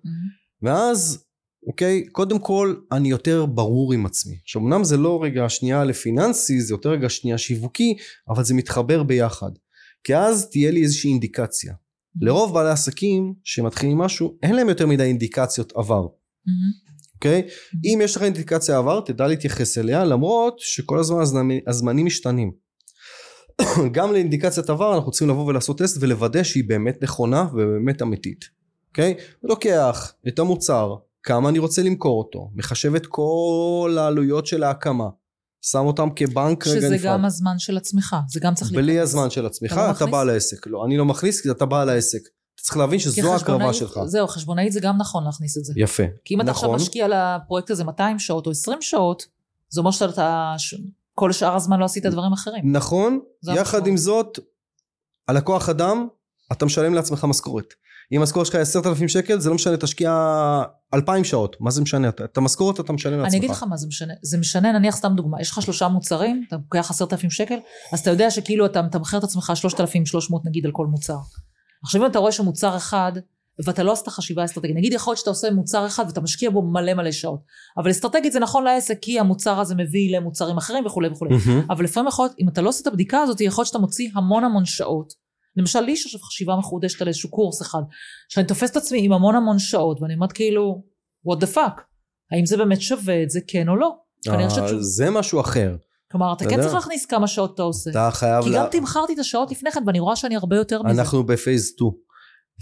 [SPEAKER 1] ואז, אוקיי, קודם כל אני יותר ברור עם עצמי. עכשיו אמנם זה לא רגע שנייה לפיננסי, זה יותר רגע שנייה שיווקי, אבל זה מתחבר ביחד. כי אז תהיה לי איזושהי אינדיקציה. לרוב בעלי עסקים שמתחילים משהו, אין להם יותר מדי אינדיקציות עבר,
[SPEAKER 2] מהמם.
[SPEAKER 1] אוקיי? אם יש לך אינדיקציה עבר, תדע להתייחס אליה, למרות שכל הזמן הזמנים- משתנים. גם לאינדיקציית עבר אנחנו צריכים לבוא ולעשות טסט ולוודא שהיא באמת נכונה ובאמת אמיתית, אוקיי? לוקח את המוצר, כמה אני רוצה למכור אותו, מחשב את כל העלויות של ההקמה, שם אותם כבנק רגע
[SPEAKER 2] שזה
[SPEAKER 1] נפרד.
[SPEAKER 2] גם הזמן של עצמך, זה גם צריך
[SPEAKER 1] בלי
[SPEAKER 2] להיכנס.
[SPEAKER 1] הזמן של עצמך,
[SPEAKER 2] אתה לא
[SPEAKER 1] אתה? בעל העסק. לא, אני לא מכניס כי אתה בעל העסק. אתה צריך להבין שזו ההקרבה שלך.
[SPEAKER 2] זהו, חשבונאית זה גם נכון להכניס את זה.
[SPEAKER 1] יפה.
[SPEAKER 2] כי אם אתה עכשיו
[SPEAKER 1] נכון.
[SPEAKER 2] משקיע לפרויקט הזה 200 שעות או 20 שעות, זה אומר שאתה כל שאר הזמן לא עשית דברים אחרים.
[SPEAKER 1] נכון, יחד
[SPEAKER 2] המשמעות.
[SPEAKER 1] עם זאת, על הכוח אדם, אתה משלם לעצמך משכורת. אם המשכורת שלך היא עשרת אלפים שקל, זה לא משנה, תשקיע אלפיים שעות, מה זה משנה? את המשכורת אתה משלם לעצמך.
[SPEAKER 2] אני אגיד לך מה זה משנה. זה משנה, נניח סתם דוגמה, יש לך שלושה מוצרים, אתה לוקח עשרת אלפים שקל, אז אתה יודע שכאילו אתה מתמחר את עצמך שלושת אלפים שלוש מאות נגיד על כל מוצר. עכשיו אם אתה רואה שמוצר אחד, ואתה לא עשית חשיבה אסטרטגית, נגיד יכול להיות שאתה עושה מוצר אחד ואתה משקיע בו מלא מלא שעות, אבל אסטרטגית זה נכון לעסק כי המוצר הזה מביא למוצרים אחרים וכולי וכולי.
[SPEAKER 1] מהמם.
[SPEAKER 2] אבל לפעמים יכול להיות, אם אתה לא עושה את הבדיקה הזאת, יכול להיות שאתה מוציא המון המון שעות. למשל, לי יש עכשיו חשיבה מחודשת על איזשהו קורס אחד, שאני תופסת עצמי עם המון המון שעות, ואני אומרת כאילו, what the fuck, האם זה באמת שווה את זה, כן או לא?
[SPEAKER 1] אה, זה משהו אחר.
[SPEAKER 2] כלומר, אתה כן. צריך להכניס כמה שעות אתה עושה.
[SPEAKER 1] אתה חייב...
[SPEAKER 2] כי גם תמחרתי את השעות לפני כן, ואני רואה שאני הרבה יותר מזה.
[SPEAKER 1] אנחנו ב phase 2.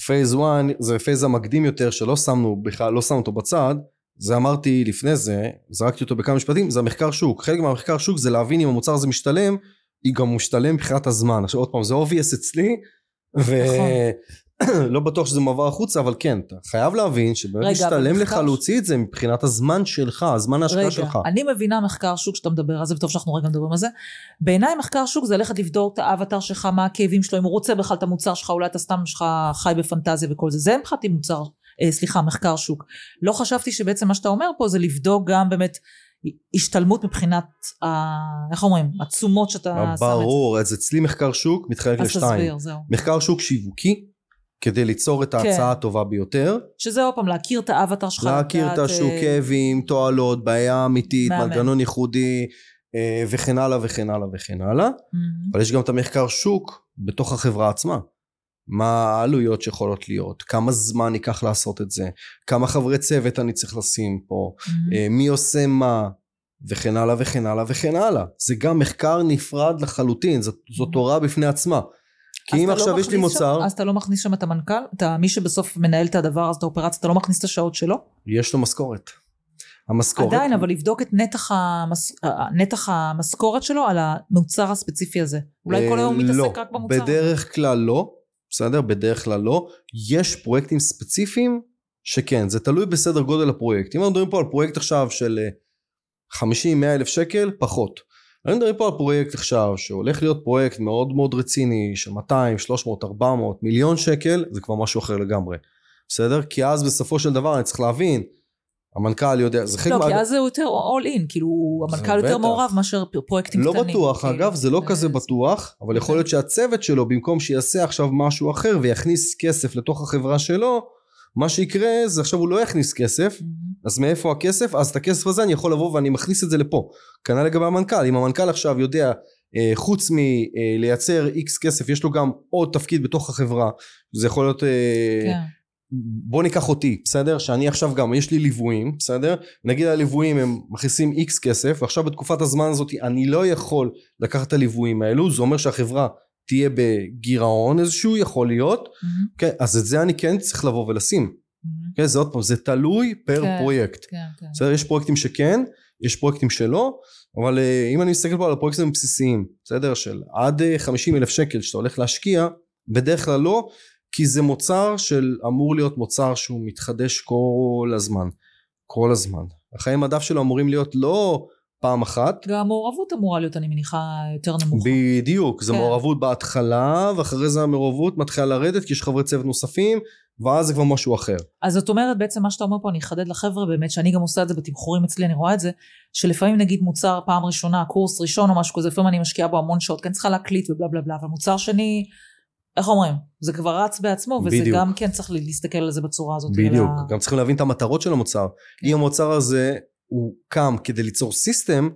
[SPEAKER 1] phase 1 זה phase המקדים יותר שלא שמנו בכלל, לא שמנו אותו בצד. זה אמרתי לפני זה, זרקתי אותו בכמה משפטים, זה המחקר שוק. חלק מהמחקר שוק זה להבין אם המוצר הזה משתלם, היא גם משתלם מבחינת הזמן. עכשיו עוד פעם, זה obvious אצלי, ולא בטוח שזה מעבר החוצה, אבל כן, אתה חייב להבין שבאמת
[SPEAKER 2] רגע,
[SPEAKER 1] משתלם לך להוציא את זה מבחינת הזמן שלך, הזמן ההשקעה
[SPEAKER 2] רגע,
[SPEAKER 1] שלך.
[SPEAKER 2] אני מבינה מחקר שוק שאתה מדבר על זה, וטוב שאנחנו רגע מדברים על זה. בעיניי מחקר שוק זה ללכת לבדוק את האבטר שלך, מה הכאבים שלו, אם הוא רוצה בכלל את המוצר שלך, אולי אתה סתם שלך חי בפנטזיה וכל זה. זה מבחינתי מוצר, אה, סליחה, מחקר שוק. לא חשבתי שבעצם מה שאתה אומר פה זה לבדוק גם באמת השתלמות מבחינת, ה... איך אומרים, התשומות שאתה שם את זה.
[SPEAKER 1] ברור, אז אצלי מחקר שוק מתחלק
[SPEAKER 2] אז
[SPEAKER 1] לשתיים.
[SPEAKER 2] תסביר, זהו.
[SPEAKER 1] מחקר שוק שיווקי, כדי ליצור את
[SPEAKER 2] כן.
[SPEAKER 1] ההצעה הטובה ביותר.
[SPEAKER 2] שזה עוד פעם, להכיר את האבטר שלך.
[SPEAKER 1] להכיר את השוק,
[SPEAKER 2] אה,
[SPEAKER 1] כאבים, תועלות, בעיה אמיתית,
[SPEAKER 2] מהמם.
[SPEAKER 1] מנגנון ייחודי אה, וכן הלאה וכן הלאה וכן הלאה.
[SPEAKER 2] מהמם.
[SPEAKER 1] אבל יש גם את המחקר שוק בתוך החברה עצמה. מה העלויות שיכולות להיות, כמה זמן ייקח לעשות את זה, כמה חברי צוות אני צריך לשים פה. אה, מי עושה מה, וכן הלאה וכן הלאה וכן הלאה. זה גם מחקר נפרד לחלוטין, זאת, זאת תורה בפני עצמה. כי אם
[SPEAKER 2] לא
[SPEAKER 1] עכשיו יש לי
[SPEAKER 2] שם-
[SPEAKER 1] מוצר,
[SPEAKER 2] אז אתה לא מכניס שם את המנכ"ל? אתה, מי שבסוף מנהל את הדבר את האופרציה, אתה לא מכניס את השעות שלו?
[SPEAKER 1] יש לו משכורת. המשכורת,
[SPEAKER 2] עדיין, אבל לבדוק את נתח, המס... אה, נתח המשכורת שלו על המוצר הספציפי הזה. אולי כל היום הוא
[SPEAKER 1] אה,
[SPEAKER 2] מתעסק
[SPEAKER 1] לא,
[SPEAKER 2] רק במוצר.
[SPEAKER 1] בדרך כלל לא, בסדר? בדרך כלל לא. יש פרויקטים ספציפיים שכן, זה תלוי בסדר גודל הפרויקט. אם אנחנו מדברים פה על פרויקט עכשיו של 50-100 אלף שקל, פחות. אני מדברים פה על פרויקט עכשיו שהולך להיות פרויקט מאוד מאוד רציני של 200, 300, 400, מיליון שקל, זה כבר משהו אחר לגמרי. בסדר? כי אז בסופו של דבר אני צריך להבין, המנכ"ל יודע, זה חלק
[SPEAKER 2] לא, כי
[SPEAKER 1] מה-
[SPEAKER 2] אז זה יותר all in, כאילו, המנכ"ל יותר
[SPEAKER 1] בטח.
[SPEAKER 2] מעורב מאשר פרויקטים
[SPEAKER 1] לא
[SPEAKER 2] קטנים.
[SPEAKER 1] בטוח
[SPEAKER 2] כאילו.
[SPEAKER 1] אגב זה לא
[SPEAKER 2] אה,
[SPEAKER 1] כזה בטוח אבל יכול להיות שהצוות שלו במקום שיעשה עכשיו משהו אחר ויכניס כסף לתוך החברה שלו מה שיקרה זה עכשיו הוא לא יכניס כסף
[SPEAKER 2] מהמם.
[SPEAKER 1] אז מאיפה הכסף אז את הכסף הזה אני יכול לבוא ואני מכניס את זה לפה כנ"ל לגבי המנכ"ל אם המנכ"ל עכשיו יודע אה, חוץ מלייצר איקס כסף יש לו גם עוד תפקיד בתוך החברה זה יכול להיות אה,
[SPEAKER 2] כן.
[SPEAKER 1] בוא ניקח אותי, בסדר? שאני עכשיו גם, יש לי ליוויים, בסדר? נגיד הליוויים הם מכניסים איקס כסף, ועכשיו בתקופת הזמן הזאת אני לא יכול לקחת את הליוויים האלו, זה אומר שהחברה תהיה בגירעון איזשהו, יכול להיות,
[SPEAKER 2] מהמם.
[SPEAKER 1] כן, אז את זה אני כן צריך לבוא ולשים,
[SPEAKER 2] מהמם.
[SPEAKER 1] כן, זה עוד פעם, זה תלוי פר
[SPEAKER 2] כן.
[SPEAKER 1] פרויקט,
[SPEAKER 2] כן, כן.
[SPEAKER 1] בסדר? יש פרויקטים שכן, יש פרויקטים שלא, אבל אה, אם אני מסתכל פה על הפרויקטים הבסיסיים, בסדר? של עד אה, 50 אלף שקל שאתה הולך להשקיע, בדרך כלל לא, כי זה מוצר של אמור להיות מוצר שהוא מתחדש כל הזמן. כל הזמן. החיי מדף שלו אמורים להיות לא פעם אחת.
[SPEAKER 2] גם המעורבות אמורה להיות, אני מניחה, יותר נמוכה.
[SPEAKER 1] בדיוק. זה
[SPEAKER 2] כן.
[SPEAKER 1] מעורבות בהתחלה ואחרי זה המעורבות מתחילה לרדת כי יש חברי צוות נוספים ואז זה כבר משהו אחר.
[SPEAKER 2] אז זאת אומרת בעצם מה שאתה אומר פה אני אחדד לחבר'ה באמת שאני גם עושה את זה בתמחורים אצלי אני רואה את זה שלפעמים נגיד מוצר פעם ראשונה קורס ראשון או משהו כזה לפעמים אני משקיעה בו המון שעות כן צריכה להקליט ובלה בלה בלה אבל מוצר שני איך אומרים זה כבר רץ בעצמו וזה
[SPEAKER 1] בדיוק.
[SPEAKER 2] גם כן צריך להסתכל על זה בצורה הזאת.
[SPEAKER 1] בדיוק
[SPEAKER 2] אלא-
[SPEAKER 1] גם צריכים להבין את המטרות של המוצר
[SPEAKER 2] כן.
[SPEAKER 1] אם המוצר הזה הוא קם כדי ליצור סיסטם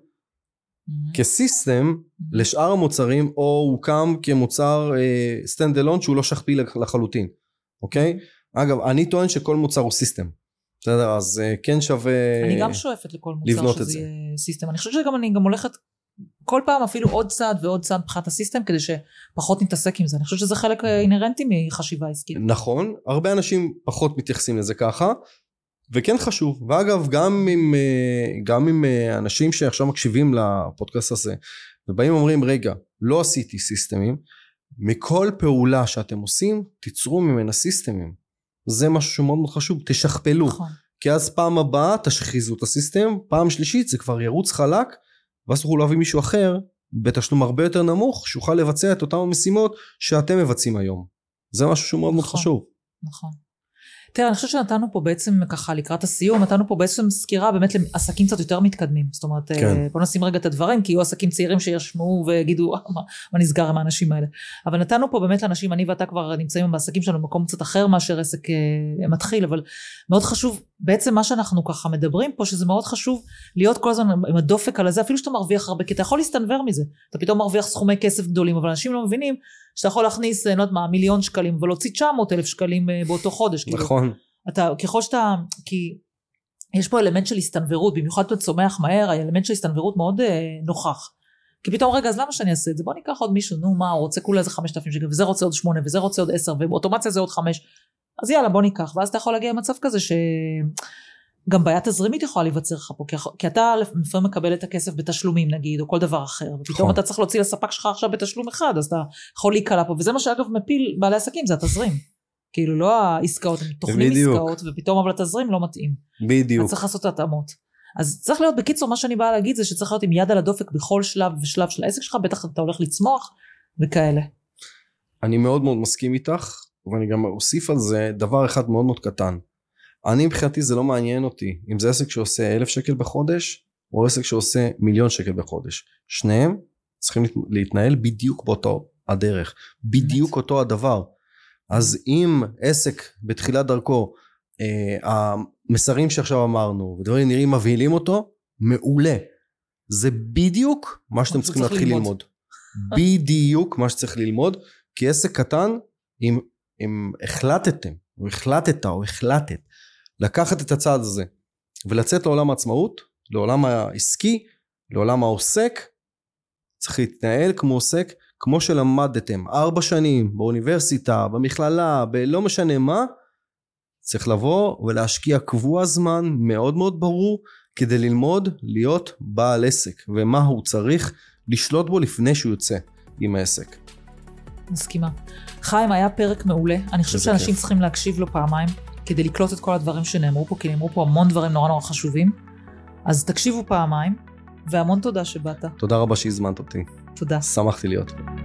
[SPEAKER 2] מהמם.
[SPEAKER 1] כסיסטם
[SPEAKER 2] מהמם.
[SPEAKER 1] לשאר המוצרים או הוא קם כמוצר סטנד אלון שהוא לא שכפי לח- לחלוטין אוקיי אגב אני טוען שכל מוצר הוא סיסטם בסדר אז אה, כן שווה
[SPEAKER 2] אני גם שואפת לכל מוצר
[SPEAKER 1] לבנות את
[SPEAKER 2] שזה
[SPEAKER 1] זה.
[SPEAKER 2] יהיה סיסטם אני חושבת שגם אני גם הולכת כל פעם אפילו עוד צעד ועוד צעד מבחינת הסיסטם כדי שפחות נתעסק עם זה אני חושבת שזה חלק אה, אינהרנטי מחשיבה עסקית.
[SPEAKER 1] נכון הרבה אנשים פחות מתייחסים לזה ככה וכן חשוב ואגב גם עם אה, גם עם אה, אנשים שעכשיו מקשיבים לפודקאסט הזה ובאים ואומרים רגע לא עשיתי סיסטמים מכל פעולה שאתם עושים תיצרו ממנה סיסטמים זה משהו שמאוד מאוד חשוב תשכפלו
[SPEAKER 2] נכון.
[SPEAKER 1] כי אז פעם הבאה תשחיזו את הסיסטם פעם שלישית זה כבר ירוץ חלק ואז תוכלו להביא מישהו אחר בתשלום הרבה יותר נמוך שיוכל לבצע את אותן המשימות שאתם מבצעים היום זה משהו שהוא מאוד מאוד
[SPEAKER 2] נכון.
[SPEAKER 1] חשוב
[SPEAKER 2] נכון. תראה, אני חושבת שנתנו פה בעצם ככה לקראת הסיום, נתנו פה בעצם סקירה באמת לעסקים קצת יותר מתקדמים. זאת אומרת,
[SPEAKER 1] כן.
[SPEAKER 2] כן. בוא נשים רגע את הדברים, כי יהיו עסקים צעירים שישמעו ויגידו, "אה, מה, מה נסגר עם האנשים האלה. אבל נתנו פה באמת לאנשים, אני ואתה כבר נמצאים בעסקים שלנו במקום קצת אחר מאשר עסק אה, מתחיל, אבל מאוד חשוב, בעצם מה שאנחנו ככה מדברים פה, שזה מאוד חשוב להיות כל הזמן עם הדופק על הזה, אפילו שאתה מרוויח הרבה, כי אתה יכול להסתנוור מזה. אתה פתאום מרוויח סכומי כסף גדולים, אבל אנשים לא מבינים שאתה יכול להכניס, אה, לא יודעת מה, מיליון שקלים, ולהוציא 900 אלף שקלים אה, באותו חודש. כאילו.
[SPEAKER 1] נכון
[SPEAKER 2] אתה, ככל שאתה, כי יש פה אלמנט של הסתנוורות, במיוחד אתה צומח מהר, האלמנט של הסתנוורות מאוד אה, נוכח. כי פתאום, רגע, אז למה שאני אעשה את זה? בוא ניקח עוד מישהו, נו מה, הוא רוצה כולה איזה 5,000 שקל, וזה רוצה עוד 8, וזה רוצה עוד 10, ובאוטומציה זה עוד 5. אז יאללה, בוא ניקח. ואז אתה יכול להגיע למצב כזה ש... גם בעיה תזרימית יכולה להיווצר לך פה, כי, כי אתה לפעמים מקבל את הכסף בתשלומים נגיד, או כל דבר אחר, ופתאום
[SPEAKER 1] נכון.
[SPEAKER 2] אתה צריך להוציא לספק שלך עכשיו בתשלום אחד, אז אתה יכול להיקלע פה, וזה מה שאגב מפיל בעלי עסקים, זה התזרים. כאילו לא העסקאות, הם תוכנים
[SPEAKER 1] בדיוק.
[SPEAKER 2] עסקאות, ופתאום אבל התזרים לא מתאים.
[SPEAKER 1] בדיוק
[SPEAKER 2] אז צריך לעשות את ההתאמות. אז צריך להיות, בקיצור, מה שאני באה להגיד זה שצריך להיות עם יד על הדופק בכל שלב ושלב של העסק שלך, בטח אתה הולך לצמוח וכאלה.
[SPEAKER 1] אני מאוד מאוד מסכים איתך ואני גם אוסיף על זה דבר אחד מאוד מאוד קטן אני מבחינתי זה לא מעניין אותי אם זה עסק שעושה אלף שקל בחודש או עסק שעושה מיליון שקל בחודש שניהם צריכים להת- להתנהל בדיוק באותו הדרך בדיוק. אותו הדבר אז אם עסק בתחילת דרכו אה, המסרים שעכשיו אמרנו ודברים נראים מבהילים אותו מעולה זה בדיוק מה שאתם צריכים
[SPEAKER 2] צריך
[SPEAKER 1] להתחיל
[SPEAKER 2] ללמוד.
[SPEAKER 1] ללמוד בדיוק מה שצריך ללמוד כי עסק קטן אם, אם החלטתם או החלטת או החלטת לקחת את הצעד הזה ולצאת לעולם העצמאות לעולם העסקי לעולם העוסק צריך להתנהל כמו עוסק כמו שלמדתם ארבע שנים באוניברסיטה, במכללה, בלא משנה מה, צריך לבוא ולהשקיע קבוע זמן מאוד מאוד ברור כדי ללמוד להיות בעל עסק ומה הוא צריך לשלוט בו לפני שהוא יוצא עם העסק.
[SPEAKER 2] מסכימה. חיים, היה פרק מעולה. אני חושבת שאנשים
[SPEAKER 1] כיף.
[SPEAKER 2] צריכים להקשיב לו פעמיים, כדי לקלוט את כל הדברים שנאמרו פה, כי נאמרו פה המון דברים נורא נורא חשובים. אז תקשיבו פעמיים, והמון תודה שבאת.
[SPEAKER 1] תודה רבה שהזמנת אותי,
[SPEAKER 2] תודה.
[SPEAKER 1] שמחתי להיות פה.